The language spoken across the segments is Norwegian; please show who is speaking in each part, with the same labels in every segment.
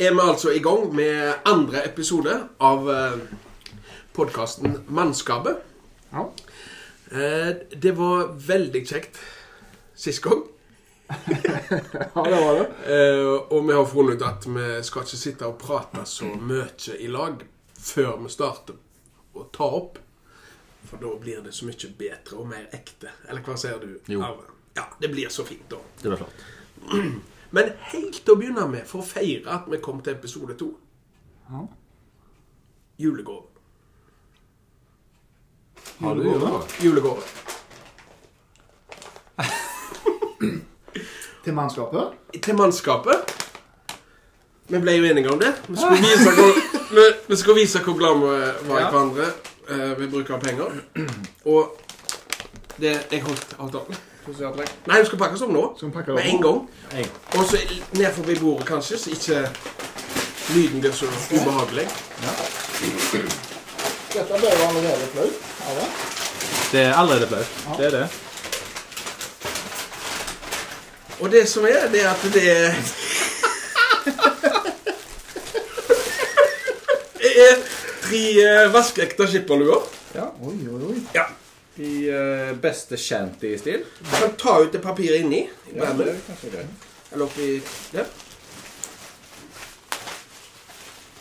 Speaker 1: er vi altså i gang med andre episode av podkasten Mannskapet.
Speaker 2: Ja.
Speaker 1: Eh, Det var veldig kjekt sist gang.
Speaker 2: ja, det var det.
Speaker 1: Eh, Og vi har funnet ut at vi skal ikke sitte og prate så mye i lag før vi starter å ta opp. For da blir det så mye bedre og mer ekte. Eller hva sier du?
Speaker 3: Jo.
Speaker 1: Ja, det blir så fint, da.
Speaker 3: Det var flott.
Speaker 1: Men helt til å begynne med, for å feire at vi kom til episode to
Speaker 2: Ja.
Speaker 3: Du julegave?
Speaker 1: Julegave.
Speaker 2: Til mannskapet.
Speaker 1: Til mannskapet. Vi ble jo enige om det. Vi skulle vise hvor, vi, vi skulle vise hvor glad vi var i hverandre eh, ved bruk av penger. Og det Jeg holdt avtalen. Skal vi. Nei, vi skal pakkes om nå.
Speaker 2: Skal vi pakke
Speaker 1: Med en
Speaker 2: nå?
Speaker 1: gang. Og så ned forbi bordet, kanskje, så ikke lyden blir så ubehagelig.
Speaker 2: Dette ble jo allerede flaut. Ja, det.
Speaker 3: Det er allerede flaut. Det er det.
Speaker 1: Og det som er, det er at det er Det er tre eh, vaskeekte skipperluer.
Speaker 3: Ja.
Speaker 2: Oi, oi, oi.
Speaker 1: Ja.
Speaker 3: I uh, beste shanty-stil.
Speaker 1: Du kan ta ut det papiret inni. i
Speaker 3: Ja, det er kanskje greit.
Speaker 1: Eller oppi der.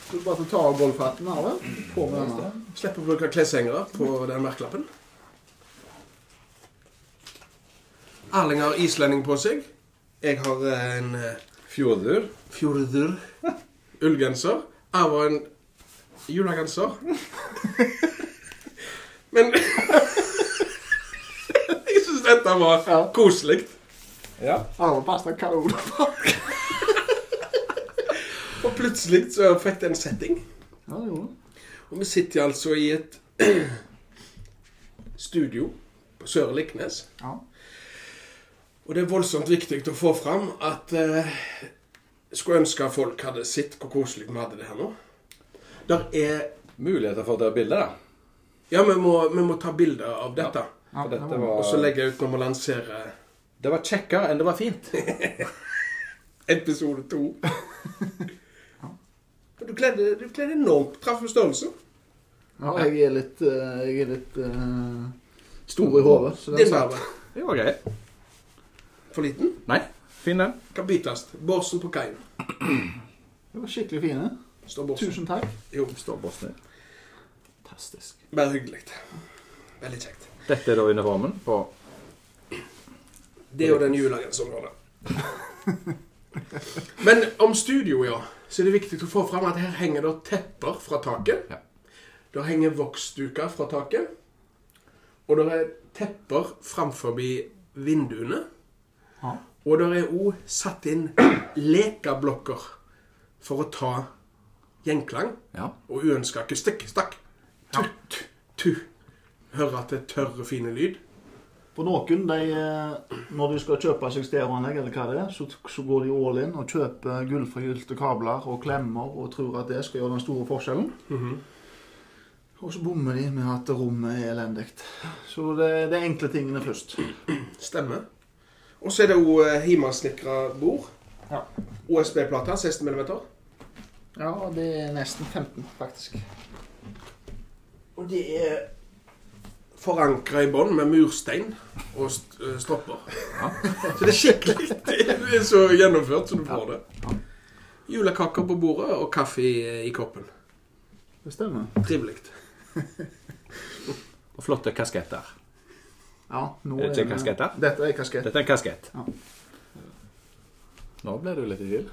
Speaker 2: Så du bare ta av golfhatten her, da. På med denne.
Speaker 1: Slipp å bruke kleshengere på den merkelappen. Erling har islending på seg. Jeg har en eh,
Speaker 3: Fjordur.
Speaker 1: fjordur ullgenser. Jeg var en julegenser. Men dette var
Speaker 2: Ja.
Speaker 1: koselig.
Speaker 3: Ja.
Speaker 2: Arve pasta kanon.
Speaker 1: Og plutselig så fikk det en setting.
Speaker 2: Ja, jo.
Speaker 1: Og vi sitter altså i et studio på Søre Liknes.
Speaker 2: Ja.
Speaker 1: Og det er voldsomt viktig å få fram at eh, skulle ønske folk hadde sett hvor koselig vi hadde det her nå. Der er
Speaker 3: Muligheter for å ta bilde, da.
Speaker 1: Ja, vi må, vi må ta bilder av dette.
Speaker 2: Ja,
Speaker 3: For dette
Speaker 2: var-
Speaker 1: Og så
Speaker 3: legger
Speaker 1: jeg ut når vi lanserer
Speaker 3: Det var kjekkere enn det var fint.
Speaker 1: episode to. ja. Du kledde du kledde enormt. Traff med størrelse.
Speaker 2: Ja, jeg er litt, eh, jeg er litt uh, stor i hodet.
Speaker 1: Din
Speaker 3: Det var greit.
Speaker 1: For liten.
Speaker 3: Nei, fin den.
Speaker 1: Kan bites. Borsen på kaien.
Speaker 2: Det var skikkelig fine.
Speaker 1: Står.
Speaker 2: Tusen takk.
Speaker 1: Jo,
Speaker 3: Står Fantastisk.
Speaker 1: bare hyggelig. Veldig kjekt.
Speaker 3: Dette er da uniformen på
Speaker 1: Det er jo den julegenseren vår, da. Men om studio, ja, så er det viktig å få fram at her henger det tepper fra taket.
Speaker 3: Ja.
Speaker 1: Det henger voksduker fra taket. Og det er tepper framfor vinduene.
Speaker 2: Ja.
Speaker 1: Og det er òg satt inn lekeblokker for å ta gjenklang
Speaker 3: Ja.
Speaker 1: og uønska akustikk. Stakk. Tut, tu, det er tørre, fine lyd.
Speaker 2: For noen, de, eh, når de skal kjøpe seg stereoanlegg, eller hva det er, så, så går de all in og kjøper gullforgylte kabler og klemmer og tror at det skal gjøre den store forskjellen. Og så bommer de med at rommet er elendig. Så det, det er enkle tingene først.
Speaker 1: Stemmer. Og så er det jo hjemmesnekra bord.
Speaker 2: Ja.
Speaker 1: OSB-plate, 16 mm.
Speaker 2: Ja, det er nesten 15, faktisk.
Speaker 1: Og det er forankra i bånn med murstein og st eh, stropper. Så det er skikkelig Det er så gjennomført som du får det. Julekaker på bordet og kaffe i, i koppen.
Speaker 2: Det stemmer.
Speaker 1: Trivelig.
Speaker 3: Og flotte kasketter.
Speaker 2: Ja, nå
Speaker 3: Er det ikke kasketter?
Speaker 2: Dette er kaskett.
Speaker 3: Dette er en kaskett.
Speaker 2: Ja.
Speaker 3: Nå ble du litt i tvil.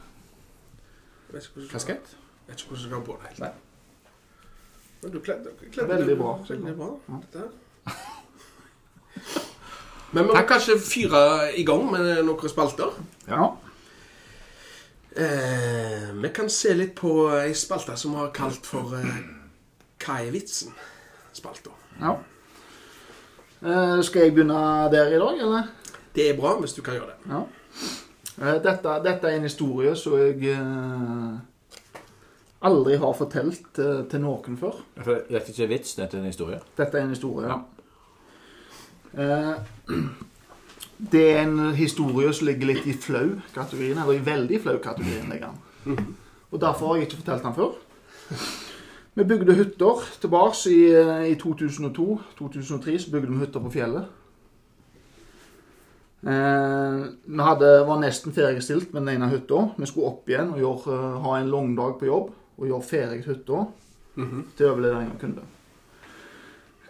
Speaker 1: Vet
Speaker 3: Jeg?
Speaker 1: Vet ikke hvordan du skal på det.
Speaker 3: Nei.
Speaker 1: Men du kledde, deg.
Speaker 2: Veldig bra.
Speaker 1: Veldig bra.
Speaker 2: Ja.
Speaker 1: Men vi må kanskje fyre i gang med noen spalter.
Speaker 2: Ja.
Speaker 1: Eh, vi kan se litt på ei spalte som vi har kalt for eh, Hva er vitsen? Spalta.
Speaker 2: ja. Eh, skal jeg begynne der i dag, eller?
Speaker 1: Det er bra hvis du kan gjøre det.
Speaker 2: Ja. Eh, Dette, dette er en historie som jeg eh, aldri har fortalt eh, til noen før.
Speaker 3: For dette er ikke vits, dette er en historie.
Speaker 2: Dette er en historie. Eh, det er en historie som ligger litt i flau-kategorien, eller i veldig flau-kategorien. ligger den. Og derfor har jeg ikke fortalt den før. Vi bygde hytter tilbake i, i 2002-2003. Så bygde vi hytter på fjellet. Eh, vi hadde, var nesten ferdigstilt med den ene hytta. Vi skulle opp igjen og gjøre, eh, ha en lang dag på jobb og gjøre ferdig hytta
Speaker 1: Mhm.
Speaker 2: til overlevering av kunde.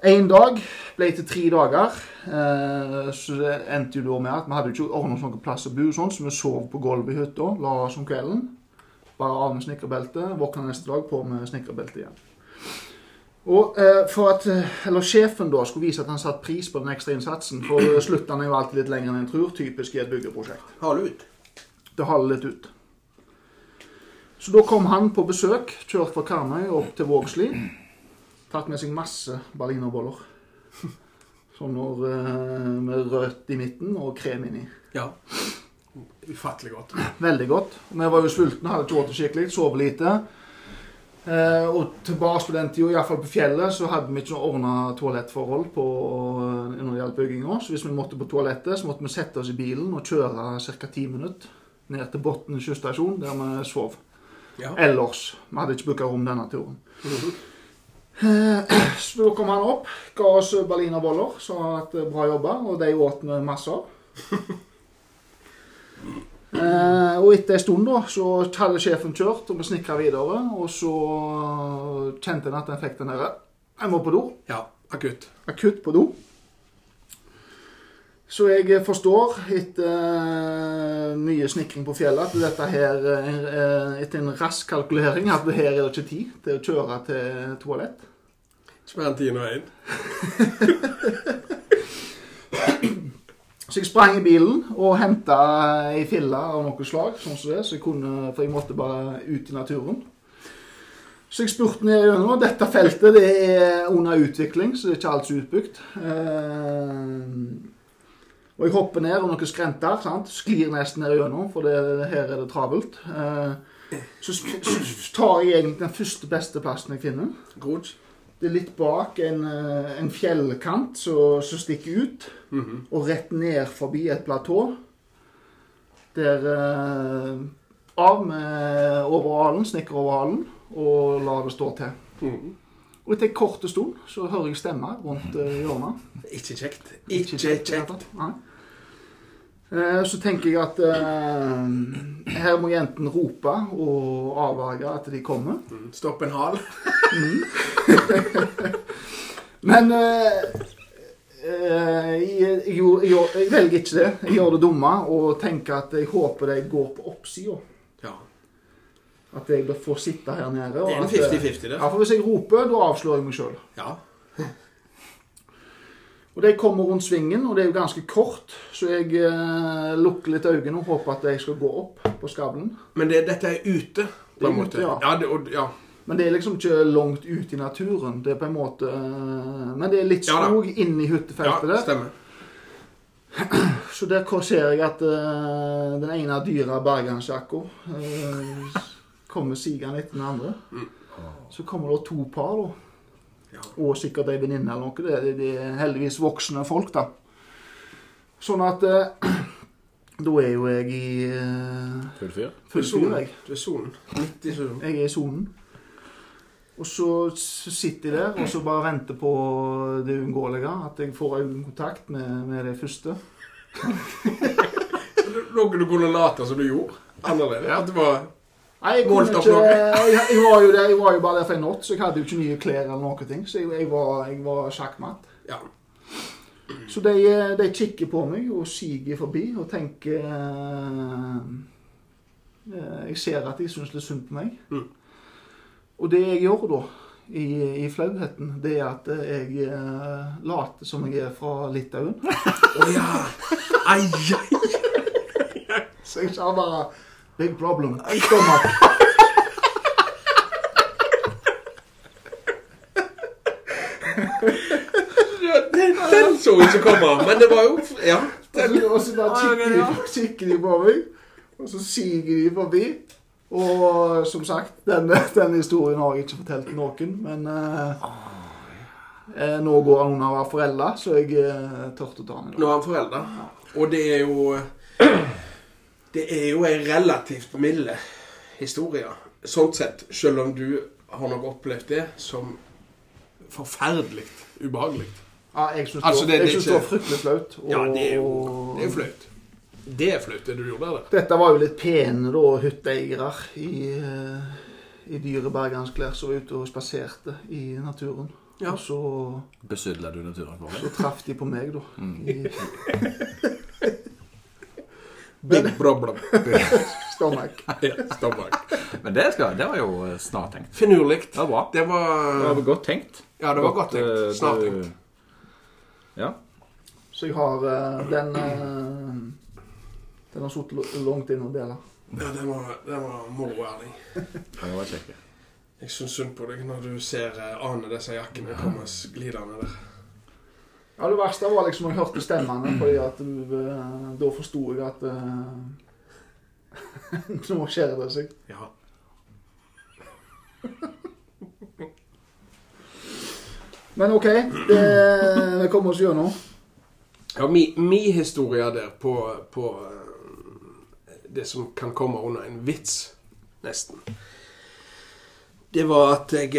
Speaker 2: Én dag ble til tre dager. Eh, så det endte jo da med at vi hadde ikke ordnet noen plass å bo, sånn, så vi sov på gulvet i hytta, la oss om kvelden. Bare av med snekkerbeltet, våkna neste dag på med snekkerbeltet igjen. Og eh, for at, eh, eller Sjefen da skulle vise at han satte pris på den ekstra innsatsen, for sluttene er jo alltid litt lenger enn en tror, typisk i et byggeprosjekt.
Speaker 1: Hale ut.
Speaker 2: Det haler litt ut. Så da kom han på besøk, kjørt fra Karmøy opp til Vågsli. Tatt med seg masse berlinerboller. Sånn med rødt i midten og krem inni.
Speaker 1: Ja. Ufattelig godt.
Speaker 2: Veldig godt. Vi var jo sultne, hadde ikke spist skikkelig, sov lite. Eh, og tilbake på den tida, iallfall på fjellet, så hadde vi ikke ordna toalettforhold på, eh, når det gjaldt bygginga. Så hvis vi måtte på toalettet, så måtte vi sette oss i bilen og kjøre ca. ti minutter ned til Botn sjøstasjon, der vi sov.
Speaker 1: Ja.
Speaker 2: Ellers. Vi hadde ikke booka rom denne turen. Eh, Så da kom han opp, ga oss berlinerboller, sa at eh, bra jobba, og de åt vi masse av. Eh, og etter en stund da, så hadde sjefen kjørt, og vi snikra videre. Og så kjente han at han fikk den derre Jeg må på do.
Speaker 1: Ja. Akutt.
Speaker 2: Akutt på do. Så jeg forstår etter eh, mye snikring på fjellet at dette her, eh, etter en rask kalkulering, at her er det ikke tid til å kjøre til toalett.
Speaker 1: Ikke mer enn ti og én.
Speaker 2: Så jeg sprang i bilen og henta ei fille av noe slag, sånn som det, så jeg kunne, for jeg måtte bare ut i naturen. Så jeg spurte ned gjennom. Dette feltet det er under utvikling, så det er ikke alt utbygd. Eh, og jeg hopper ned og noen skrenter. sant? Sklir nesten ned gjennom, for det, her er det travelt. Eh, så, så tar jeg egentlig den første beste plassen jeg finner.
Speaker 1: God.
Speaker 2: Det er litt bak en, eh, en fjellkant som stikker ut,
Speaker 1: Mhm.
Speaker 2: og rett ned forbi et platå. Der eh, av med overhalen, snekkeroverhalen, og la det stå til.
Speaker 1: Mhm.
Speaker 2: Og etter en kort stund så hører jeg stemmer rundt eh, hjørnet.
Speaker 1: Ikke kjekt.
Speaker 2: Ikke
Speaker 1: Ikke
Speaker 2: kjekt. Eh, Så tenker jeg at eh, her må jeg enten rope og avverge at de kommer.
Speaker 1: Mhm. Stopp en hal.
Speaker 2: Men eh, eh, jeg, jeg, jeg, jeg velger ikke det. Jeg gjør det dumme og tenker at jeg håper de går på oppsida. At jeg da får sitte her nede.
Speaker 1: Det er en
Speaker 2: eh,
Speaker 1: 50-50, det.
Speaker 2: Ja, for Hvis jeg roper, da avslører jeg meg sjøl.
Speaker 1: Ja.
Speaker 2: Og de kommer rundt svingen, og det er jo ganske kort, så jeg eh, lukker litt øynene og håper at jeg skal gå opp på skavlen.
Speaker 1: Men det, dette er ute, på en
Speaker 2: ute,
Speaker 1: måte.
Speaker 2: ja.
Speaker 1: Ja, det, og, ja.
Speaker 2: Men det er liksom ikke langt ut i naturen. Det er på en måte eh, Men det er litt
Speaker 1: Ja
Speaker 2: inni hyttefeltet
Speaker 1: ja
Speaker 2: hyttefeltet der.
Speaker 1: stemmer.
Speaker 2: Så der ser jeg at eh, den ene dyra bergansjakka uh, kommer sigende etter den andre.
Speaker 1: Mm.
Speaker 2: Så kommer det to par, da.
Speaker 1: Ja.
Speaker 2: Og sikkert ei venninne eller noe. Det, er, det er heldigvis voksne folk, da. Sånn at eh, Da er jo jeg i uh,
Speaker 3: Full fyr.
Speaker 2: full fyr, jeg.
Speaker 1: Du er sonen. Midt i sonen.
Speaker 2: Jeg er i sonen. Og så sitter jeg der og så bare venter på det uunngåelige. At jeg får kontakt med, med det første.
Speaker 1: Noe du kunne late som du gjorde? Annerledes? At det var
Speaker 2: Nei, jeg, kunne ikke, jeg, jeg, var jo der, jeg var jo bare der for en natt, så jeg hadde jo ikke nye klær eller noen ting. Så jeg, jeg var, jeg var sjakkmatt.
Speaker 1: Ja.
Speaker 2: Så de, de kikker på meg og siger forbi og tenker eh, eh, Jeg ser at de syns litt synd på meg.
Speaker 1: Mm.
Speaker 2: Og det jeg gjør da, i, i flauheten, det er at jeg eh, later som jeg er fra Litauen.
Speaker 1: Å ja. Ai, ai.
Speaker 2: Så jeg sa bare Big problem. Stomach.
Speaker 1: Den, den så ikke komme, men det var jo Ja. Den,
Speaker 2: Og så bare kikker de, på meg, og så siger de forbi. Og som sagt, denne, denne historien har jeg ikke fortalt noen, men eh, eh, nå går han under å være forelda, så jeg eh, turte å ta den.
Speaker 1: Nå er han forelder, og det er jo Det er jo ei relativt milde historie, Sånn sett, selv om du har nok opplevd det som forferdelig ubehagelig.
Speaker 2: Ja, jeg syns
Speaker 1: Altså,
Speaker 2: det,
Speaker 1: det- det er
Speaker 2: synes
Speaker 1: ikke-
Speaker 2: det var fryktelig flaut.
Speaker 1: Ja, det er jo, det er flaut. Det er flaut, det du gjorde der.
Speaker 2: Dette var jo litt pene da, hytteeiere i, eh, i dyre bergansklær som var ute og spaserte i naturen.
Speaker 1: Ja.
Speaker 2: Og så,
Speaker 3: Besudla du naturen for
Speaker 2: så
Speaker 3: det?
Speaker 2: traff de på meg, da.
Speaker 3: Mm.
Speaker 2: I
Speaker 1: Big problem.
Speaker 2: stomach.
Speaker 1: Ja, Stomach.
Speaker 3: Men det, skal, det var jo eh, snart tenkt.
Speaker 1: Finurlig.
Speaker 3: Det var bra.
Speaker 1: Det
Speaker 3: Det
Speaker 1: var
Speaker 3: var godt tenkt.
Speaker 1: Ja, det var godt
Speaker 3: godt
Speaker 1: tenkt. Snart
Speaker 3: du-
Speaker 1: tenkt.
Speaker 3: Ja.
Speaker 2: Så jeg har uh, den uh, Den har sittet langt inne og dele.
Speaker 1: Ja, det var, det var moro, Erling.
Speaker 3: Var kjekke.
Speaker 1: Jeg syns synd på deg når du ser uh, Ane disse jakkene komme glidende der.
Speaker 2: Ja, Det verste var liksom jeg hørte stemmene, fordi at du, eh, da forsto jeg at uh, Nå skjer det seg.
Speaker 1: Ja.
Speaker 2: Men OK, det, vi kommer oss gjennom.
Speaker 1: Ja, mi, mi historie der på, på eh, det som kan komme under en vits, nesten. Det var at jeg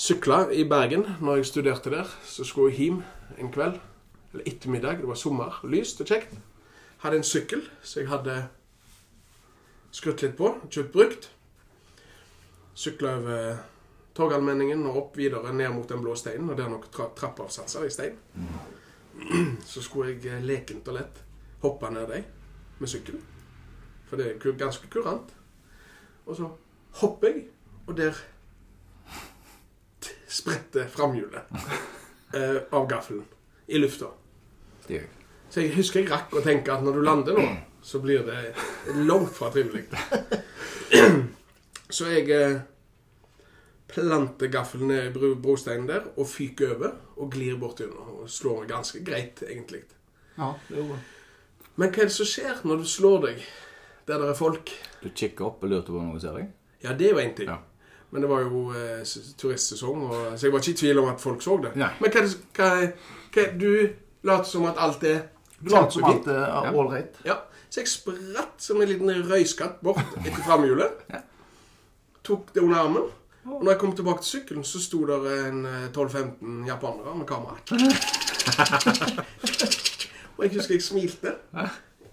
Speaker 1: sykla i Bergen når jeg studerte der. Så skulle jeg hjem en kveld, eller ettermiddag. Det var sommer, lyst og kjekt. Hadde en sykkel så jeg hadde skrudd litt på, kjøpt brukt. Sykla over Torgallmenningen og opp videre ned mot den blå steinen, og det er nok tra trappeavsatser i stein. Så skulle jeg eh, lekent og lett hoppe ned dem med sykkel. For det er ganske kurant. Og så hopper jeg, og der spretter framhjulet eh, av gaffelen i lufta. Så jeg husker jeg rakk å tenke at når du lander nå, så blir det langt fra trivelig. Så jeg eh, planter gaffelen ned i brosteinen der og fyker over og glir bortigjennom. Og slår meg ganske greit, egentlig.
Speaker 2: Ja, det gjorde.
Speaker 1: Men hva er det som skjer når du slår deg der det er folk?
Speaker 3: Du kikker opp og lurer på noe, ser deg?
Speaker 1: Ja, det er jo én ting.
Speaker 3: Ja.
Speaker 1: Men det var jo eh, turistsesong, og, så jeg var ikke i tvil om at folk så det.
Speaker 3: Nei.
Speaker 1: Men hva, hva, hva Du later som at alt er
Speaker 2: Du later som alt er
Speaker 3: Ja.
Speaker 2: ålreit.
Speaker 1: Ja, så jeg spratt som en liten røyskatt bort etter framhjulet.
Speaker 3: Ja.
Speaker 1: Tok det under armen. Og når jeg kom tilbake til sykkelen, så sto der en eh, 12-15 japanere med kamera. og jeg husker jeg smilte.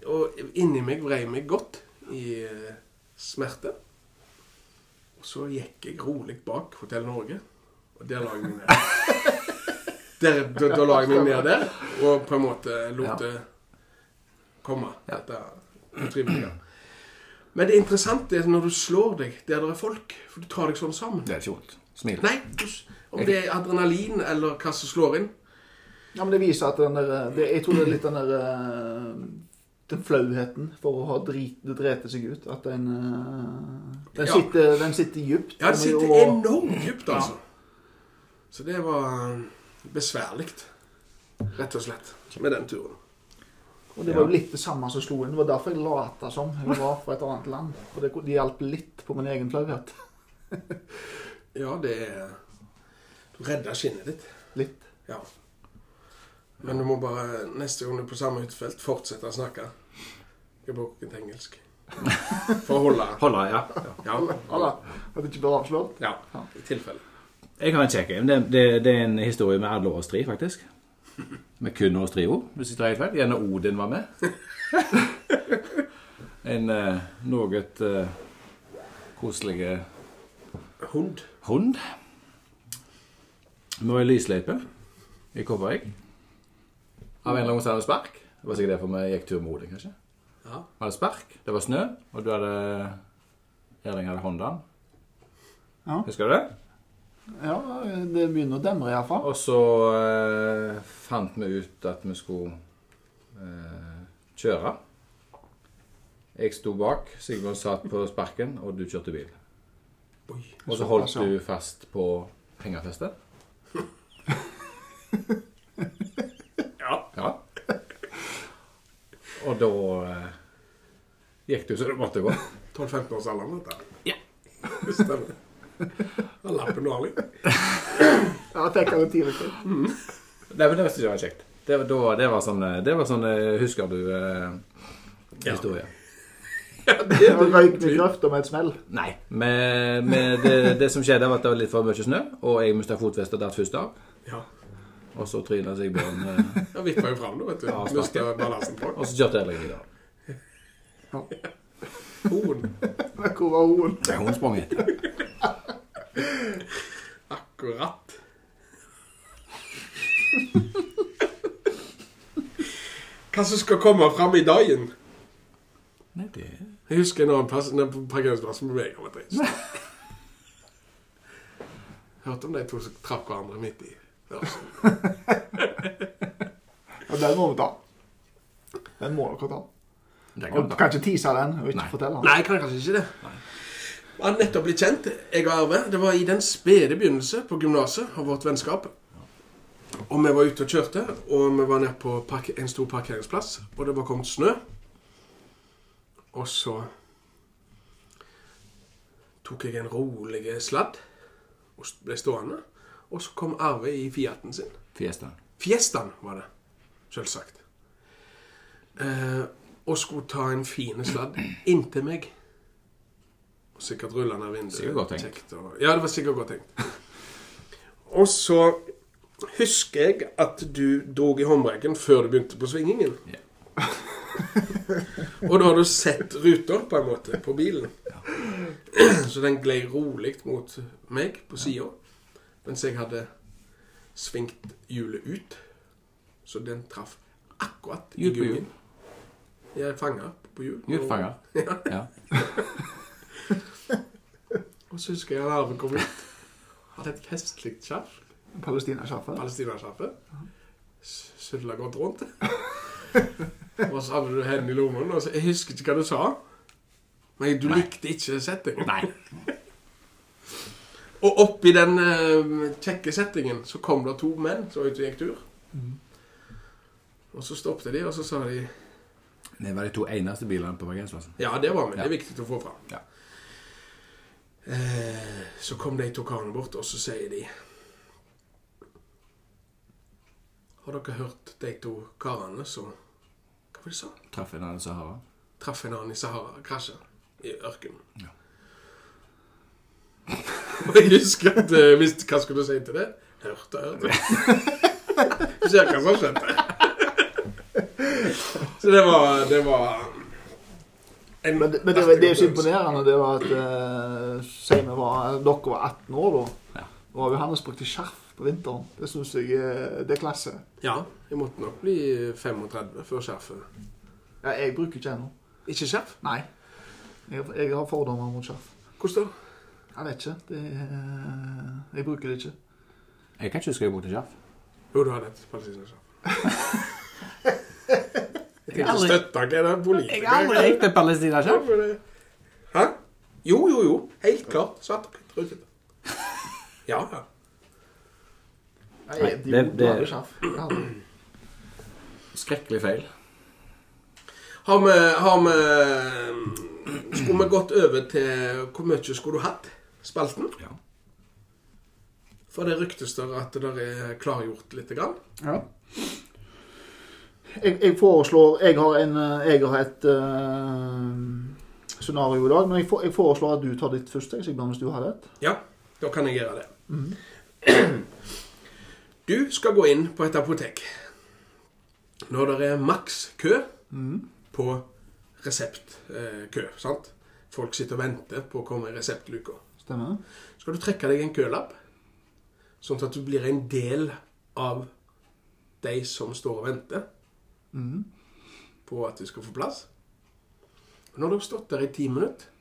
Speaker 1: Og inni meg vrei meg godt i eh, smerte. Og så gikk jeg rolig bak Hotell Norge, og der la jeg meg ned. Der, da, da la jeg meg ned der, og på en måte lot det komme. Dette utrivelige. Men det interessante er når du slår deg der det er folk, for du tar deg sånn sammen.
Speaker 3: Det er ikke vondt. Smil.
Speaker 1: Nei, du- om det er adrenalin eller hva som slår inn.
Speaker 2: Ja, men det viser at den der det, Jeg tror det er litt den der eh, Den flauheten for å ha drit, drete seg ut. At den eh, Den
Speaker 1: Ja.
Speaker 2: sitter, den sitter dypt.
Speaker 1: Ja, den sitter
Speaker 2: og-
Speaker 1: enormt dypt, altså. Så det var besværlig, rett og slett, med den turen.
Speaker 2: Og det var jo litt det samme som slo inn. Det var derfor jeg lata som jeg var fra et annet land. Og det, det hjalp litt på min egen flauhet.
Speaker 1: Ja, det Du redder skinnet ditt.
Speaker 2: Litt.
Speaker 1: Ja. Men du må bare neste gang du er på samme utfelt, fortsette å snakke. Jeg bruker ikke engelsk. For å holde
Speaker 3: Holda, ja.
Speaker 1: Ja,
Speaker 2: Holde. At du ikke blir avslørt.
Speaker 1: ja i tilfelle.
Speaker 3: Jeg har en kjekk en. Det, det, det er en historie med alle oss tre, faktisk. Med kun oss trio, hvis jeg tar helt feil. Gjerne Odin var med. En eh, noe eh, koselig
Speaker 1: Hund.
Speaker 3: hund. Vi var i lysløype i Kobbervik. Av en eller annen grunn hadde spark. Det var sikkert derfor vi gikk tur med hodet, kanskje.
Speaker 1: Ja.
Speaker 3: Vi hadde spark, det var snø, og du hadde Erling hadde Hondaen.
Speaker 2: Ja.
Speaker 3: Husker du det?
Speaker 2: ja, det begynner å demre iallfall.
Speaker 3: Og så eh, fant vi ut at vi skulle eh, kjøre. Jeg sto bak, Sigmund satt på sparken, og du kjørte bil.
Speaker 1: Oi.
Speaker 3: Og så holdt du fast på hengerfestet.
Speaker 1: Ja.
Speaker 3: Ja. Og da eh, gikk du så det måtte gå.
Speaker 1: 12-15 års alder, dette.
Speaker 3: Ja.
Speaker 1: Stemmer. Han lappen du har.
Speaker 2: Ja, tenker du det på. til.
Speaker 3: Nei, men det visste jeg var kjekt. Det, var- da, det var sånn, eh, det var sånn eh, Husker du eh,
Speaker 1: Ja.
Speaker 3: historie?
Speaker 1: Ja, det var det.
Speaker 2: Røyk vi grøfta med et smell.
Speaker 3: Nei. Men, men det, det som skjedde, var at det var litt for mye snø, og jeg mista fotfestet der først av.
Speaker 1: Ja.
Speaker 3: Og så tryna Sigbjørn, eh,
Speaker 1: Jeg vippa jo fram, da, vet du.
Speaker 3: Ja,
Speaker 1: Mista balansen på.
Speaker 3: og så kjørte jeg dag.
Speaker 1: Horn.
Speaker 2: Men hvor var hun?
Speaker 3: Det er hun sprang etter.
Speaker 1: Akkurat. Hva som skal komme fram i dagen?
Speaker 3: Nei, det
Speaker 1: Jeg husker en annen plass, den parkeringsplassen med meg. var trist. Hørte om de to som traff hverandre midt i
Speaker 2: Ja, den må vi ta. Den må dere ta. Og
Speaker 3: kan
Speaker 2: kan ikke tease den og ikke
Speaker 3: Nei.
Speaker 2: fortelle den.
Speaker 1: Nei, jeg kan kanskje ikke det. Vi har nettopp blitt kjent, jeg og Arve. Det var i den spede begynnelse på gymnaset av vårt vennskap. Og vi var ute og kjørte, og vi var nede på en stor parkeringsplass, og det var kommet snø. Og så tok jeg en rolig sladd og ble stående. Og så kom Arve i Fiaten sin.
Speaker 3: Fiestaen.
Speaker 1: Fiestaen var det, selvsagt. Eh, og skulle ta en fin sladd inntil meg. Og sikkert rulle ned vinduet.
Speaker 3: Sikkert godt tenkt.
Speaker 1: Og, ja, det var sikkert godt tenkt. og så husker jeg at du drog i håndbrekken før du begynte på svingingen.
Speaker 3: Ja.
Speaker 1: og da har du sett ruter, på en måte på bilen. så den glei rolig mot meg på sida, mens jeg hadde svingt hjulet ut. Så den traff akkurat i
Speaker 3: Hjul.
Speaker 1: Jeg fanga på hjul.
Speaker 3: Hjulfanger.
Speaker 1: Ja.
Speaker 3: Ja.
Speaker 1: Og så husker jeg at Arve kom ut. Hadde et festlig skjerf.
Speaker 2: Palestina-sjaffe.
Speaker 1: Palestina-skjerfet. Sulla godt rundt. og så hadde du hendene i lommen. Og så, jeg husker ikke hva du sa. Men du
Speaker 3: Nei.
Speaker 1: likte ikke settingen. Og oppi den uh, kjekke settingen så kom det to menn som var ute og gikk tur. Og så stoppet de, og så sa de
Speaker 3: Det var de to eneste bilene på parkeringsplassen.
Speaker 1: Ja, det var med. Det er viktig å få fram.
Speaker 3: Ja.
Speaker 1: Eh, så kom de to karene bort, og så sier de Har dere hørt de to karene som Hva var det de sa?
Speaker 3: Traff en annen i Sahara.
Speaker 1: Traff en annen i Sahara, krasja i ørkenen.
Speaker 3: Ja.
Speaker 1: og jeg husker at uh, hvis, Hva skulle du si til det? Hørte, hørte. Du ser hva som skjedde. så det var Det var en
Speaker 2: Men, det- men det, var- det er jo så imponerende det var at uh, vi var Dere var 18 år da.
Speaker 3: Ja.
Speaker 2: Og Johannes brukte skjerf på vinteren. Det syns jeg eh, det er klasse.
Speaker 1: Ja, jeg måtte nok bli 35 før skjerfet.
Speaker 2: Ja, jeg bruker ikke ennå.
Speaker 1: Ikke skjerf?
Speaker 2: Nei. Jeg, jeg har fordommer mot skjerf.
Speaker 1: Hvordan da?
Speaker 2: Jeg vet ikke. Det, jeg bruker det ikke.
Speaker 3: Jeg kan ikke huske jeg brukte skjerf.
Speaker 1: Jo, du hadde et palestinskjerf. Jeg
Speaker 3: har aldri likt et palestinaskjerf.
Speaker 1: Hæ? Jo, jo, jo. Helt klart. Svart og hvitt rutete. Ja, ja.
Speaker 2: Nei, de,
Speaker 3: det- det-. Skrekkelig feil.
Speaker 1: Har vi, har vi Skulle vi gått over til hvor mye skulle du hatt? Spalten?
Speaker 3: Ja.
Speaker 1: For det ryktes der at det er klargjort lite grann.
Speaker 2: Ja. Jeg, jeg foreslår Jeg har, en, eh, jeg har et uh, scenario i dag, men jeg, for, jeg foreslår at du tar ditt første, Sigbjørn, hvis du har et.
Speaker 1: Ja, da kan jeg gjøre det. Du skal gå inn på et apotek når det er maks kø på reseptkø. sant? Folk sitter og venter på å komme i reseptluka.
Speaker 2: Stemmer?
Speaker 1: Skal du trekke deg en kølapp, sånn at du blir en del av de som står og venter på at du skal få plass. Og når du har stått der i ti minutter,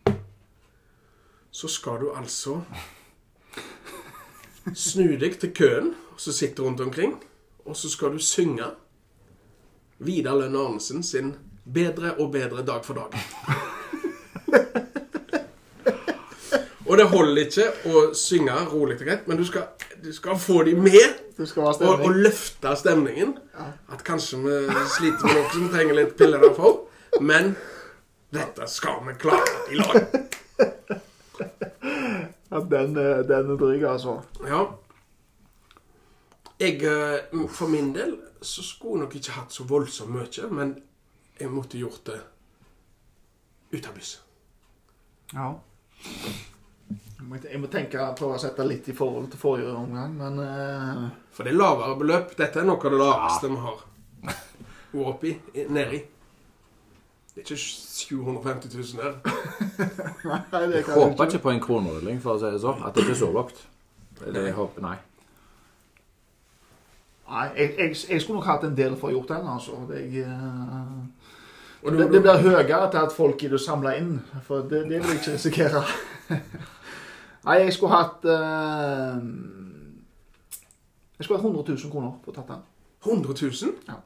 Speaker 1: så skal du altså snu deg til køen som sitter rundt omkring, og så skal du synge Vidar Lønn Arnesen sin 'Bedre og bedre dag for dag'. Og det holder ikke å synge rolig og greit, men du skal, du skal få dem med og, og løfte stemningen. At kanskje vi sliter med noe som trenger litt piller derfor, men dette skal vi klare i lag.
Speaker 2: Ja, den, eh, den er dryg, altså.
Speaker 1: Ja. Jeg, eh, for min del, så skulle jeg nok ikke hatt så voldsomt mye, men jeg måtte gjort det ut av bussen.
Speaker 2: Ja. Jeg må, tenke, prøve å sette litt i forhold til forrige omgang, men uh...
Speaker 1: For det er lavere beløp. Dette er noe av det laveste vi har vært oppi, nedi. Det er ikke 750 000 her.
Speaker 2: Nei, det
Speaker 3: Jeg
Speaker 2: jeg
Speaker 3: håper ikke på en kronedeling, for å si det sånn. At det ikke er så lavt. Det jeg håper, nei.
Speaker 2: Nei, jeg, jeg, jeg skulle nok hatt en del for å gjort den, altså. Det,
Speaker 1: uh...
Speaker 2: Det, det blir høyere til at folk gidder å samle inn, for det, det vil jeg ikke risikere. Nei, jeg skulle hatt uh, Jeg skulle hatt 100 000 kroner på å tatt den.
Speaker 1: 100 000?
Speaker 2: Ja.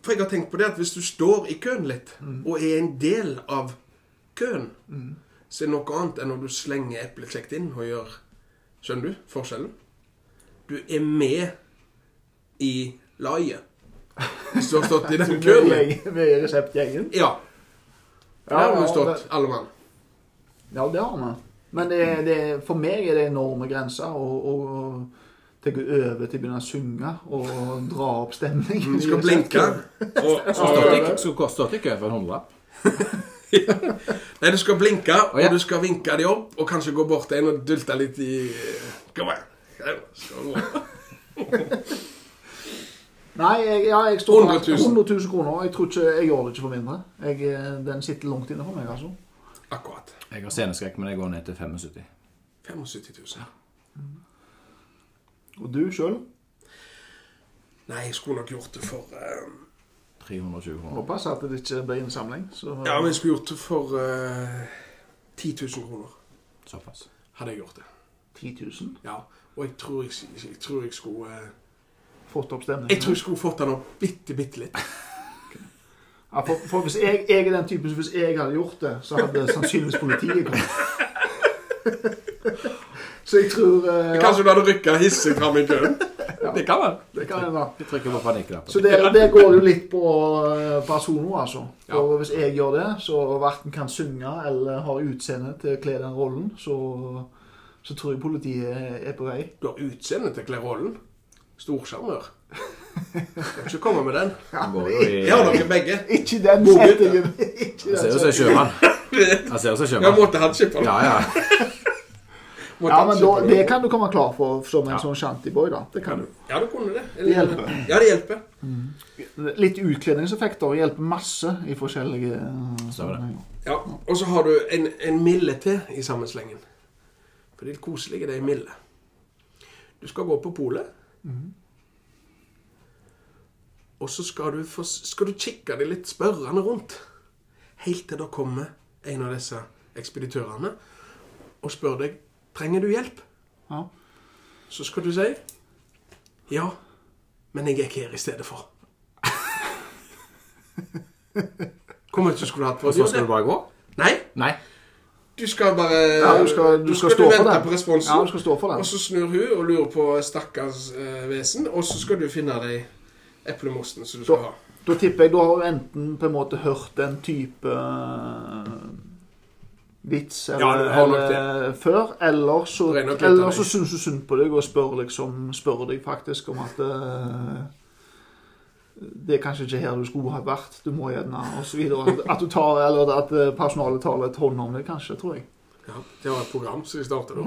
Speaker 1: For jeg har tenkt på det at hvis du står i køen litt,
Speaker 2: Mm.
Speaker 1: og er en del av køen, så er det noe annet enn når du slenger eplet kjekt inn og gjør Skjønner du forskjellen? Du er med i laget. Hvis du har stått i den køen.
Speaker 2: Med, med reseptgjengen.
Speaker 1: Ja. Der har vi
Speaker 2: ja,
Speaker 1: stått, alle mann.
Speaker 2: Ja, det har vi. Men det, det, for meg er det enorme grenser å, til å gå over til å begynne å synge og dra opp stemning.
Speaker 1: Du skal blinke. Og,
Speaker 3: Stått
Speaker 1: og,
Speaker 3: ikke for en hundrelapp.
Speaker 1: nei, du skal blinke, og du skal vinke dem opp, og kanskje gå bort til en og dulte litt i Kom igjen.
Speaker 2: Nei, jeg, ja, jeg står
Speaker 1: 100 000.
Speaker 2: 100 000 kroner. Jeg tror ikke, jeg gjør det ikke for mindre. Jeg, eh, den sitter langt inne for meg, altså.
Speaker 1: Akkurat.
Speaker 3: Jeg har sceneskrekk, men jeg går ned til 75.
Speaker 1: 75 000.
Speaker 2: Og du sjøl?
Speaker 1: Nei, jeg skulle nok gjort det for eh,
Speaker 3: 320 kroner.
Speaker 2: Håper at det ikke blir innsamling. Så,
Speaker 1: Ja, men jeg skulle gjort det for eh, 10 000 kroner.
Speaker 3: Såpass.
Speaker 1: Hadde jeg gjort det.
Speaker 2: 10 000.
Speaker 1: Ja. Og jeg tror jeg, jeg, tror jeg skulle eh,
Speaker 2: Fått opp stemningen.
Speaker 1: Jeg tror jeg skulle fått den opp bitte, bitte litt.
Speaker 2: Ja, for, for hvis jeg, jeg er den typen som hvis jeg hadde gjort det, så hadde sannsynligvis politiet kommet. så jeg tror eh, ja,
Speaker 1: Kanskje du hadde rykka hissig fram i køen.
Speaker 3: Det kan man.
Speaker 2: det kan hende.
Speaker 3: Vi trykker på panikknappen.
Speaker 2: Så det, det går jo litt på eh, personer, altså.
Speaker 1: Ja.
Speaker 2: Og hvis jeg gjør det, så verken kan synge eller har utseende til å kle den rollen, så, så tror jeg politiet er på vei.
Speaker 1: Du har utseende til å kle rollen. Storsjarmør. Skal ikke komme med den.
Speaker 3: Han
Speaker 1: Jeg har dere begge.
Speaker 2: Ikke den settingen.
Speaker 3: Han ser jo seg sjømann. Han ser jo seg sjømann.
Speaker 1: måtte hatt skipper.
Speaker 3: Ja, ja.
Speaker 2: Ja, men da, det kan du komme klar for som en
Speaker 3: Ja.
Speaker 2: sånn shantyboy, da. Det kan du.
Speaker 1: Ja, du kunne det.
Speaker 2: Det hjelper.
Speaker 1: Ja, det hjelper.
Speaker 2: Litt utkledningseffekter hjelper masse i forskjellige eh, sammenhenger.
Speaker 1: Ja, Og så har du en, en mille til i sammenslengen. For det er litt koselig, det er mille. Du skal gå på polet. Og så skal du, få, skal du kikke deg litt spørrende rundt. Helt til det kommer en av disse ekspeditørene og spør deg trenger du hjelp.
Speaker 2: Ja.
Speaker 1: Så skal du si ja, men jeg er ikke her i stedet for. Hvor mye skulle du hatt for å
Speaker 3: så
Speaker 1: gjøre
Speaker 3: skal
Speaker 1: det?
Speaker 3: du bare gå?
Speaker 1: Nei,
Speaker 3: Nei.
Speaker 1: du skal bare
Speaker 2: Ja, du skal, du skal,
Speaker 1: du
Speaker 2: stå
Speaker 1: vente på responsen.
Speaker 2: Ja, du skal stå for den.
Speaker 1: Og så snur hun og lurer på stakkars eh, vesen, og så skal du finne deg eplemosten som du skal
Speaker 2: da,
Speaker 1: ha.
Speaker 2: Da tipper jeg du har enten på en måte hørt den type eh, vits eller,
Speaker 1: Ja,
Speaker 2: eller før, eller så,
Speaker 1: er
Speaker 2: eller så syns du synd på deg og spør, liksom, spør deg faktisk om at uh, det er kanskje ikke her du skulle ha vært, du må gjerne, osv. så. At du tar, eller at eh, personalet tar litt hånd om det, kanskje, tror jeg.
Speaker 1: Ja, det var et program som vi startet da.